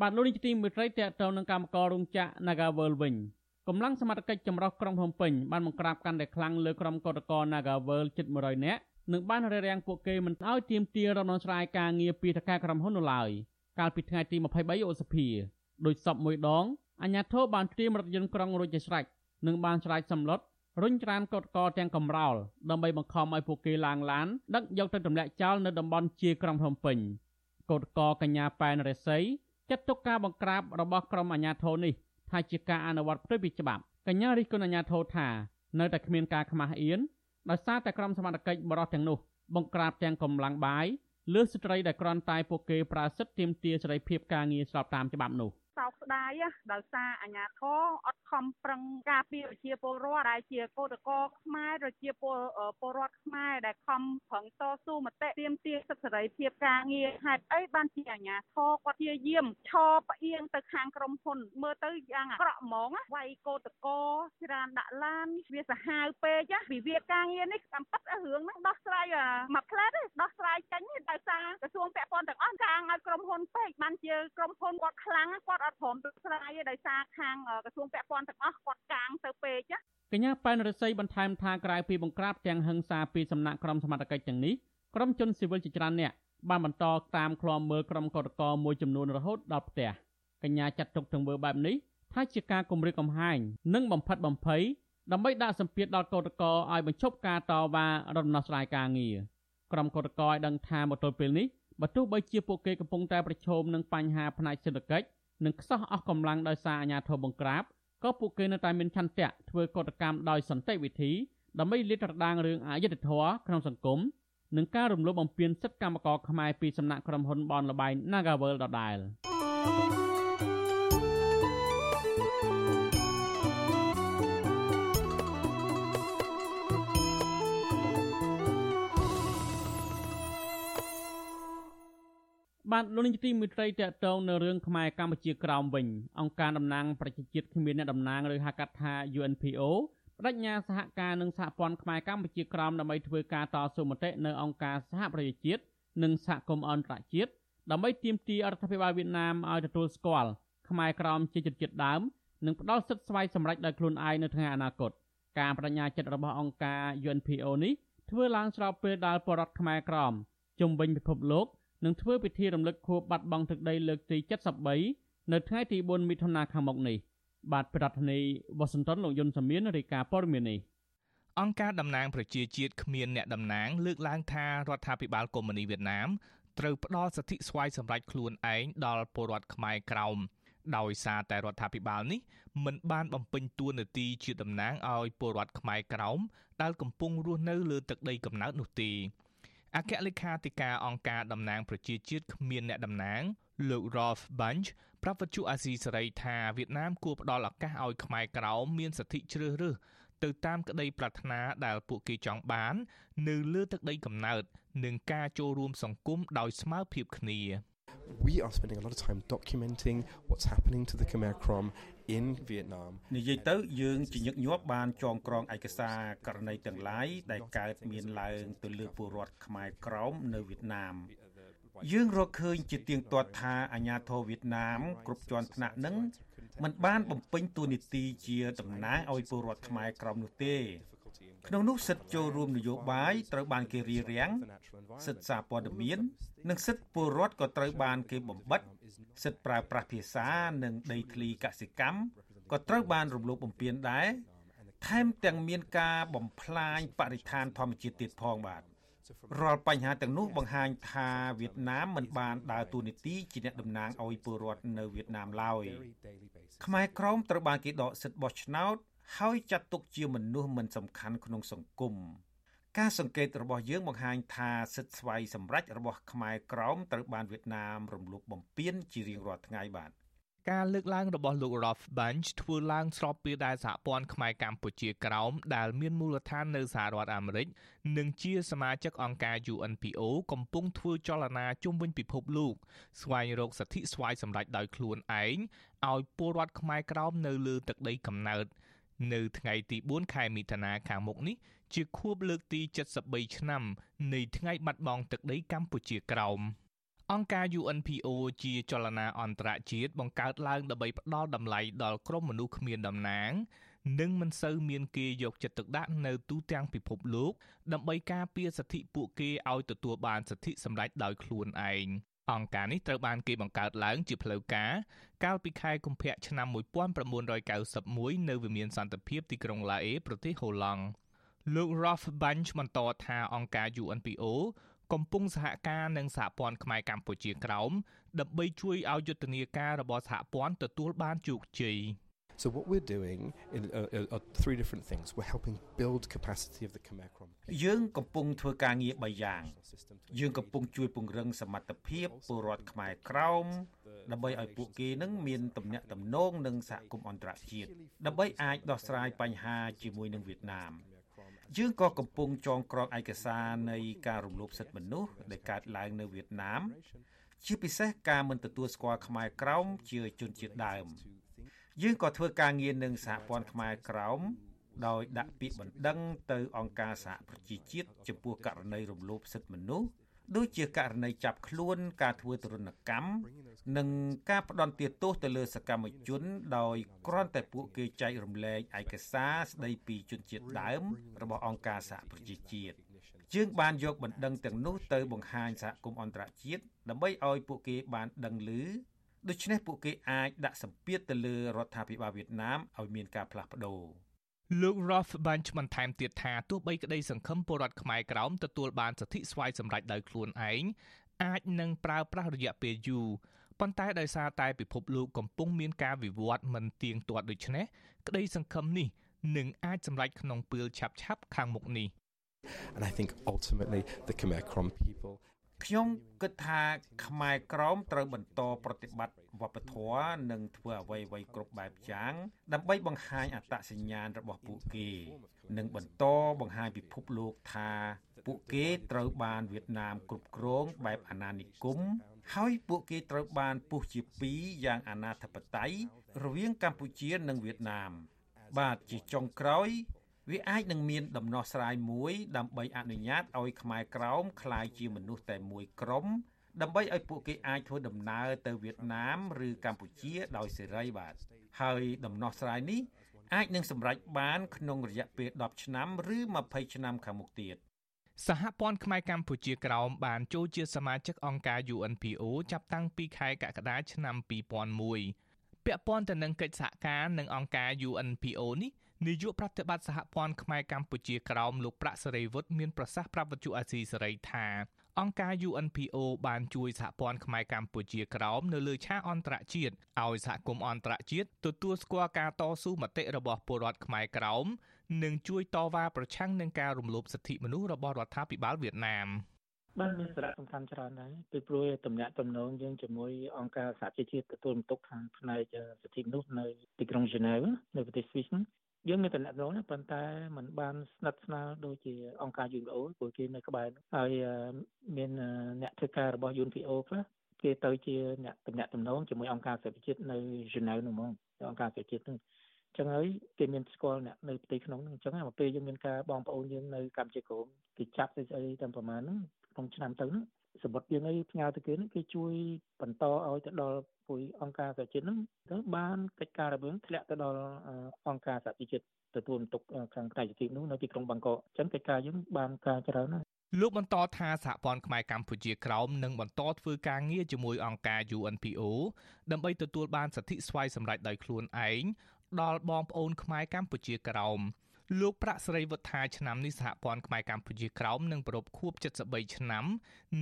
បាទលោកនាយកទីមេត្រីតេតទៅនឹងកម្មកររោងចក្រ Nagavel វិញកម្លាំងសមត្ថកិច្ចចម្រុះក្រុងភ្នំពេញបានបង្ក្រាបកាន់តែខ្លាំងលើក្រុមកតក Nagavel ជិត100នាក់និងបានរារាំងពួកគេមិនឲ្យទាមទាររំលងស្រាយការងារពីតកែក្រុមហ៊ុននៅឡើយកាលពីថ្ងៃទី23ឧសភាដោយសពមួយដងអាជ្ញាធរបានត្រៀមរថយន្តក្រុងរួចជាស្រេចនិងបានឆ្លាយសម្លុតរុញច្រានកតកទាំងកំរោលដើម្បីបង្ខំឲ្យពួកគេឡើងឡានដឹកយកទៅទម្លាក់ចោលនៅតំបន់ជាក្រុងភ្នំពេញកតកកញ្ញាប៉ែនរិស័យ ចាត់ទុកការបង្ក្រាបរបស់ក្រុមអាជ្ញាធរនេះថាជាការអនុវត្តផ្ទុយពីច្បាប់កញ្ញារិះគន់អាជ្ញាធរថានៅតែគ្មានការខ្មាស់អៀនដោយសារតែក្រុមសមត្ថកិច្ចបរិសុទ្ធទាំងនោះបង្ក្រាបទាំងកម្លាំងបាយលើស្ត្រីដែលគ្រាន់តែពួកគេប្រើសិទ្ធិទាមទារសេរីភាពការងារស្របតាមច្បាប់នោះ សោកស្ដាយដោយសារអាញាធរអត់ខំប្រឹងការពារប្រជាពលរដ្ឋដែលជាកោតកោខ្មែរប្រជាពលពលរដ្ឋខ្មែរដែលខំប្រឹងតស៊ូមតិទាមទារសិទ្ធិសេរីភាពការងារហេតុអីបានជាអាញាធរគាត់ព្យាយាមឈរផ្អៀងទៅខាងក្រុមហ៊ុន មើលទៅយ៉ាងអាក្រក់ហ្មងវាយកោតកោច្រើនដាក់ឡានវាសាហាវពេកវិវាទការងារនេះតាមពិតរឿងហ្នឹងដោះស្រាយមួយផ្លែតដោះស្រាយចេញដោយសារក្រសួងពាក់ព័ន្ធទាំងអស់កាងឲ្យក្រុមហ៊ុនពេកបានជាក្រុមហ៊ុនគាត់ខ្លាំងគាត់អត់ព្រមទៅស្រាយដោយសារខាងក្រសួងពាក់ព័ន្ធទាំងអស់គាត់កាងទៅពេកកញ្ញាប៉ែនរស័យបន្ថែមថាក្រៅពីបង្ក្រាបទាំងហិង្សាពីសំណាក់ក្រុមសមត្ថកិច្ចទាំងនេះក្រុមជនស៊ីវិលជាច្រើនអ្នកបានបន្តតាមឃ្លាំមើលក្រុមកតកមួយចំនួនរហូតដល់ផ្ទះកញ្ញាចាត់ទុកទង្វើបែបនេះថាជាការគំរាមកំហែងនិងបំផិតបំភ័យដើម្បីដាក់សម្ពាធដល់កតកឲ្យបញ្ឈប់ការតវ៉ារំដោះស្រាយការងារក្រុមកតកឲ្យដឹងថាមកទល់ពេលនេះបើទោះបីជាពួកគេកំពុងតែប្រឈមនឹងបញ្ហាផ្នែកសេដ្ឋកិច្ច និងខ្សោះអស់កម្លាំងដោយសារអាញាធរបង្ក្រាបក៏ពួកគេនៅតែមានឆន្ទៈធ្វើកតកម្មដោយសន្តិវិធីដើម្បីលាតត្រដាងរឿងអយុត្តិធម៌ក្នុងសង្គមនិងការរំលោភបំពានសិទ្ធិកម្មករខ្មែរពីសំណាក់ក្រុមហ៊ុនបនលបែង Nagavel ដដែល។ បាទលោកនាយកទីមេត្រីតកតងនៅរឿងខ្មែរកម្ពុជាក្រោមវិញអង្គការតំណាងប្រជាជាតិគ្មានអ្នកតំណាងឬហៅកាត់ថា UNPO បដិញ្ញាសហការនឹងសហព័ន្ធខ្មែរកម្ពុជាក្រោមដើម្បីធ្វើការតស៊ូមតិនៅអង្គការសហប្រជាជាតិនិងសហគមន៍អន្តរជាតិដើម្បីទាមទាររដ្ឋាភិបាលវៀតណាមឲ្យទទួលស្គាល់ខ្មែរក្រោមជាជនជាតិដើមនិងផ្ដល់សិទ្ធិស្វ័យសម្រេចដោយខ្លួនឯងនៅថ្ងៃអនាគតការបដិញ្ញាចិត្តរបស់អង្គការ UNPO នេះធ្វើឡើងស្របពេលដែលបរដ្ឋខ្មែរក្រោមជំវិញពិភពលោក នឹងធ្វើពិធីរំលឹកខួបបាត់បង់ទឹកដីលើកទី73នៅថ្ងៃទី4មិថុនាខាងមុខនេះបាទប្រធានាធិបតីវ៉ាស៊ីនតោនលោកយុនសាមៀនរាយការណ៍ព័ត៌មាននេះអង្គការតំណាងប្រជាជាតិគ្មានអ្នកតំណាងលើកឡើងថារដ្ឋាភិបាលកុម្មុយនីវៀតណាមត្រូវផ្ដល់សិទ្ធិស្វ័យសម្រេចខ្លួនឯងដល់ពលរដ្ឋខ្មែរក្រោមដោយសារតែរដ្ឋាភិបាលនេះមិនបានបំពេញតួនាទីជាតំណាងឲ្យពលរដ្ឋខ្មែរក្រោមដែលកំពុងរស់នៅលើទឹកដីកំណើតនោះទេ អគ្គលេខាធិការអង្គការតំណាងប្រជាជាតិគ្មានអ្នកតំណាងលោក Rolf Bunch ប្រាប់វិទ្យុអាស៊ីសេរីថាវៀតណាមគួរផ្ដល់ឱកាសឲ្យខ្មែរក្រោមមានសិទ្ធិជ្រើសរើសទៅតាមក្តីប្រាថ្នាដែលពួកគេចង់បាន នៅលើទឹកដីកំណើតនិងការចូលរួមសង្គមដោយស្មើភាពគ្នា we are spending a lot of time documenting what's happening to the Khmer Krom in Vietnam និយាយទៅយើងជាញឹកញាប់បានចងក្រងឯកសារករណីទាំងឡាយដែលកើតមានឡើងទៅលើពលរដ្ឋខ្មែរក្រោមនៅវៀតណាមយើងរកឃើញជាទៀងទាត់ថាអាញាធរវៀតណាមគ្រប់ជាន់ថ្នាក់នឹងมันបានបំពេញតួនាទីជាតំណាងឲ្យពលរដ្ឋខ្មែរក្រោមនោះទេ ក្នុងនោះសិទ្ធិចូលរួមនយោបាយត្រូវបានគេរារាំងសិទ្ធិសារព័ត៌មាន និងសិទ្ធិពលរដ្ឋក៏ត្រូវបានគេបំបិទសិទ្ធិប្រើប្រាស់ភាសានិងដីធ្លីកសិកម្មក៏ត្រូវបានរំលោភបំពានដែរថែមទាំងមានការបំផ្លាញបរិស្ថានធម្មជាតិទៀតផងបាទរាល់បញ្ហាទាំងនោះបង្ហាញថាវៀតណាមមិនបានដើរតួនាទីជាអ្នកតំណាងឲ្យពលរដ្ឋនៅវៀតណាមឡើយខ្មែរក្រមត្រូវបានគេដកសិទ្ធិបោះឆ្នោត ហើយចាត់ទុកជាមនុស្សមិនសំខាន់ក្នុងសង្គមការសង្កេតរបស់យើងបង្ហាញថាសិទ្ធិស្វ័យសម្រេចរបស់ខ្មែរក្រោមត្រូវបានវៀតណាមរំលោភបំពានជារៀងរាល់ថ្ងៃបាទការលើកឡើងរបស់លោក Rolf Bunch ធ្វើឡើងស្របពេលដែលសហព័ន្ធខ្មែរកម្ពុជាក្រោមដែលមានមូលដ្ឋាននៅសហរដ្ឋអាមេរិកនិងជាសមាជិកអង្គការ UNPO កំពុងធ្វើចលនាជុំវិញពិភពលោកស្វែងរកសិទ្ធិស្វ័យសម្រេចដោយខ្លួនឯងឲ្យពលរដ្ឋខ្មែរក្រោមនៅលើទឹកដីកំណើត នៅថ្ងៃទី4ខែមិថុនាខាងមុខនេះជាខួបលើកទី73ឆ្នាំនៃថ្ងៃបាត់បង់ទឹកដីកម្ពុជាក្រោមអង្គការ UNPO ជាចលនាអន្តរជាតិបង្កើតឡើងដើម្បីផ្ដល់តម្លៃដល់ក្រុមមនុស្សគ្មានតំណាង និងមិនសូវមានគេយកចិត្តទុកដាក់នៅទូទាំងពិភពលោក ដើម្បីការពារសិទ្ធិពួកគេឲ្យទទួលបានសិទ្ធិសម្រេចដោយខ្លួនឯង អង្គការនេះត្រូវបានគេបង្កើតឡើងជាផ្លូវការកាលពីខែកុម្ភៈឆ្នាំ1991នៅវិមានសន្តិភាពទីក្រុងឡាអេប្រទេសហូឡង់លោក Rolf Bunch បន្តថាអង្គការ UNPO កំពុងសហការនឹងសហព័ន្ធខ្មែរកម្ពុជាក្រោមដើម្បីជួយឲ្យយុទ្ធនាការរបស់សហព័ន្ធទទួលបានជោគជ័យ So what we're doing in, uh, are three different things. We're helping build capacity of the Khmer Krom. យើងកំពុងធ្វើការងារ3យ៉ាង យើងកំពុងជួយពង្រឹងសមត្ថភាពពលរដ្ឋខ្មែរក្រោមដើម្បីឲ្យពួកគេនឹងមានទំនាក់ទំនងនឹងសហគមន៍អន្តរជាតិដើម្បីអាចដោះស្រាយបញ្ហាជាមួយនឹងវៀតណាមយើងក៏កំពុងចងក្រងឯកសារនៃការរំលោភសិទ្ធិមនុស្សដែលកើតឡើងនៅវៀតណាមជាពិសេសការមិនទទួលស្គាល់ខ្មែរក្រោមជាជនជាតិដើម យើងក៏ធ្វើការងារនឹងសហព័ន្ធខ្មែរក្រោមដោយដាក់ពាក្យបណ្ដឹងទៅអង្គការសហប្រជាជាតិចំពោះករណីរំលោភសិទ្ធិមនុស្សដូចជាករណីចាប់ខ្លួនការធ្វើទរណកម្មនិងការផ្ដន់ទោសទៅលើសកម្មជន ដោយគ្រាន់តែពួកគេចែករំលែកឯកសារស្ដីពីជនជាតិដើម របស់អង្គការសហប្រជាជាតិយើងបានយកបណ្ដឹងទាំងនោះទៅបង្ហាញសហគមន៍អន្តរជាតិដើម្បីឲ្យពួកគេបានដឹងឮ ដូច្នេះពួកគេអាចដាក់សម្ពាធទៅលើរដ្ឋាភិបាលវៀតណាមឲ្យមានការផ្លាស់ប្ដូរលោក Rolf បានបន្ថែមទៀតថាទោះបីក្តីសង្ឃឹមពលរដ្ឋខ្មែរក្រោមទទួលបានសិទ្ធិស្វ័យសម្រេចដោយខ្លួនឯងអាចនឹងប្រើប្រាស់រយៈពេលយូរប៉ុន្តែដោយសារតែពិភពលោកកំពុងមានការវិវត្តមិនទៀងទាត់ដូច្នេះក្តីសង្ឃឹមនេះនឹងអាចសម្រេចក្នុងពេលឆាប់ៗខាងមុខនេះ And I think ultimately the Khmer Krom people ខ្ញុំគិតថាខ្មែរក្រមត្រូវបន្តប្រតិបត្តិវប្បធម៌និងធ្វើអ្វីៗគ្រប់បែបយ៉ាងដើម្បីបង្ហាញអត្តសញ្ញាណរបស់ពួកគេ និងបន្តបង្ហាញពិភពលោកថាពួកគេត្រូវបានវៀតណាមគ្រប់គ្រងបែបអាណានិគមហើយពួកគេត្រូវបានពុះជាពីរយ៉ាងអាណាធិបតេយ្យរវាងកម្ពុជានិងវៀតណាម បាទជាចុងក្រោយ វាអាចនឹងមានដំណោះស្រាយមួយដើម្បីអនុញ្ញាតឲ្យខ្មែរក្រោមក្លាយជាមនុស្សតែមួយក្រុមដើម្បីឲ្យពួកគេអាចធ្វើដំណើរទៅវៀតណាមឬកម្ពុជាដោយសេរីបាទហើយដំណោះស្រាយនេះអាចនឹងសម្រេចបានក្នុងរយៈពេល10ឆ្នាំឬ20ឆ្នាំខាងមុខទៀតសហព័ន្ធខ្មែរកម្ពុជាក្រោមបានចូលជាសមាជិកអង្គការ UNPO ចាប់តាំងពីខែកក្កដាឆ្នាំ2001ពាក់ព័ន្ធទៅនឹងកិច្ចសហការនឹងអង្គការ UNPO នេះ នាយកប្រតិបត្តិសហព័ន្ធខ្មែរកម្ពុជាក្រោមលោកប្រាក់សេរីវុឌ្ឍមានប្រសាសន៍ប្រាប់វិទ្យុអាស៊ីសេរីថាអង្គការ UNPO បានជួយសហព័ន្ធខ្មែរកម្ពុជាក្រោមនៅលើឆាកអន្តរជាតិឲ្យសហគមន៍អន្តរជាតិទទួលស្គាល់ការតស៊ូមតិរបស់ពលរដ្ឋខ្មែរក្រោមនិងជួយតវ៉ាប្រឆាំងនឹងការរំលោភសិទ្ធិមនុស្សរបស់រដ្ឋាភិបាលវៀតណាមបានមានសារៈសំខាន់ច្រើនដែរពីព្រោះតំណាក់តំណងយើងជាមួយអង្គការសហជីវជាតិទទួលបន្ទុកខាងផ្នែកសិទ្ធិមនុស្សនៅទីក្រុងហ្សឺណែវនៅប្រទេសស្វីស យើងមានតំណែងនោះប៉ុន្តែมันបានស្និទ្ធស្នាលដូចជាអង្គការ UNO ព្រោះគេនៅក្បែរហើយមានអ្នកធ្វើការរបស់ UNO ខ្លះគេទៅជាអ្នកតំណែងតំណងជាមួយអង្គការសហប្រជាជាតិនៅហ្សឺណែវនោះហ្មងអង្គការសហប្រជាជាតិនោះចឹងហើយគេមានស្គាល់អ្នកនៅផ្ទៃក្នុងហ្នឹងអញ្ចឹងមកពេលយើងមានការបងប្អូនយើងនៅកម្ពុជាក្រមគេចាប់ស្អីស្អីតាមប្រមាណហ្នឹងក្នុងឆ្នាំទៅហ្នឹង សម្បត្តិយើងអីផ្ញើទៅគេហ្នឹងគេជួយបន្តឲ្យទៅដល់ពុយអង្គការសហជាតិហ្នឹងទៅបានកិច្ចការរបស់ធ្លាក់ទៅដល់អង្គការសហជាតិទទួលបន្ទុកខាងផ្នែកសិទ្ធិនោះនៅទីក្រុងបាងកកអញ្ចឹងកិច្ចការយើងបានការច្រើនណាស់លោកបន្តថាសហព័ន្ធខ្មែរកម្ពុជាក្រោមនឹងបន្តធ្វើការងារជាមួយអង្គការ UNPO ដើម្បីទទួលបានសិទ្ធិស្វ័យសម្រេចដោយខ្លួនឯងដល់បងប្អូនខ្មែរកម្ពុជាក្រោម លោកប្រាក់សេរីវុទ្ធាឆ្នាំនេះសហព័ន្ធខ្មែរកម្ពុជាក្រោមនឹងប្រពខួប73ឆ្នាំ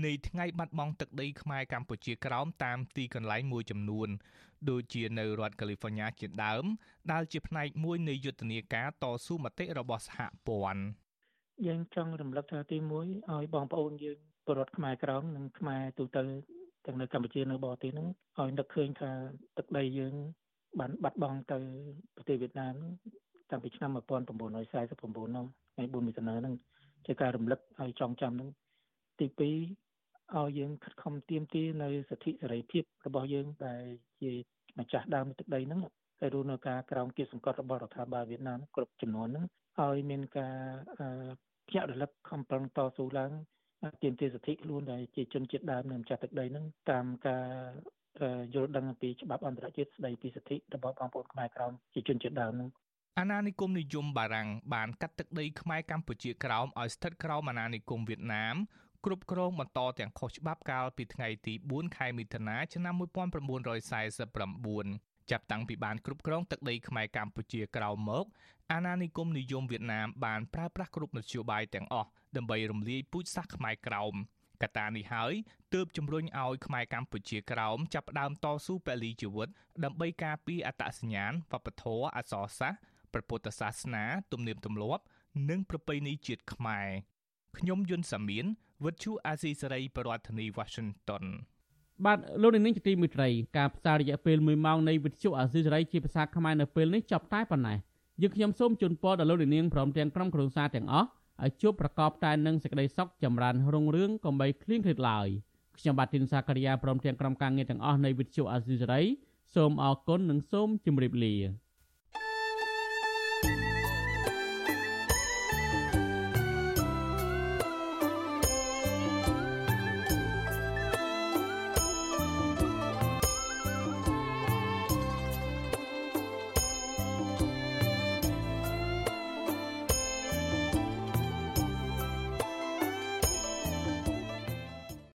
នៃថ្ងៃបាត់បង់ទឹកដីខ្មែរកម្ពុជាក្រោមតាមទីកន្លែងមួយចំនួនដូចជានៅរដ្ឋកាលីហ្វ័រញ៉ាជាដើមដែលជាផ្នែកមួយនៃយុទ្ធនាការតស៊ូមតិរបស់សហព័ន្ធយើងចង់រំលឹកថាទី1ឲ្យបងប្អូនយើងពលរដ្ឋខ្មែរក្រោមនិងខ្មែរទូទៅទាំងនៅកម្ពុជានៅបរទេសហ្នឹងឲ្យនឹកឃើញថាទឹកដីយើងបានបាត់បង់ទៅប្រទេសវៀតណាម តាំងពីឆ្នាំ1949នោះថ្ងៃ4មិថុនាហ្នឹងជាការរំលឹកឲ្យចងចាំហ្នឹងទី2ឲ្យយើងខិតខំទៀមទានៅសិទ្ធិសេរីភាពរបស់យើងដែលជាម្ចាស់ដើមទឹកដីហ្នឹងហើយរួមនៅការក្រោមគៀសង្កត់របស់រដ្ឋាភិបាលវៀតណាមគ្រប់ចំនួនហ្នឹងឲ្យមានការភ្ញាក់រលឹកខំប្រឹងតស៊ូឡើងទាមទារសិទ្ធិខ្លួនដែលជាជនជាតិដើមនៅម្ចាស់ទឹកដីហ្នឹងតាមការយល់ដឹងពីច្បាប់អន្តរជាតិស្តីពីសិទ្ធិរបស់បងប្អូនខ្មែរក្រោមជាជនជាតិដើមហ្នឹង អាណានិគមនិយមបារាំងបានកាត់ទឹកដីខ្មែរកម្ពុជាក្រោមឲ្យស្ថិតក្រោមអាណានិគមវៀតណាមគ្រប់គ្រងបន្តទាំងខុសច្បាប់កាលពីថ្ងៃទី4ខែមិថុនាឆ្នាំ1949ចាប់តាំងពីបានគ្រប់គ្រងទឹកដីខ្មែរកម្ពុជាក្រោមមក អាណានិគមនិយមវៀតណាមបានប្រើប្រាស់គ្រប់មធ្យោបាយទាំងអស់ដើម្បីរំលាយពូជសាសន៍ខ្មែរក្រោមកត្តានេះហើយទើបជំរុញឲ្យខ្មែរកម្ពុជាក្រោមចាប់ផ្ដើមតស៊ូពលីជីវិតដើម្បីការពារអត្តសញ្ញាណវប្បធម៌អក្សរសាស្ត្រ ព្រះពុទ្ធសាសនា ទំនៀមទម្លាប់ និងប្រពៃណីជាតិខ្មែរខ្ញុំយុនសាមៀនវិទ្យុអាស៊ីសេរីប្រធានាធិបតី Washington បាទលោកនាងជាទីមេត្រីការផ្សាយរយៈពេល1ម៉ោងនៃវិទ្យុអាស៊ីសេរីជាភាសាខ្មែរនៅពេលនេះចប់តែប៉ុណ្ណេះយើងខ្ញុំសូមជូនពរដល់លោកនាងព្រមទាំងក្រុមគ្រួសារទាំងអស់ឲ្យជួបប្រកបតែនឹងសេចក្តីសុខចម្រើនរុងរឿងកំបីគ្លៀងគ្លេតឡើយខ្ញុំបាទទីនសាករិយាព្រមទាំងក្រុមការងារទាំងអស់នៃវិទ្យុអាស៊ីសេរីសូមអរគុណនិងសូមជម្រាបលា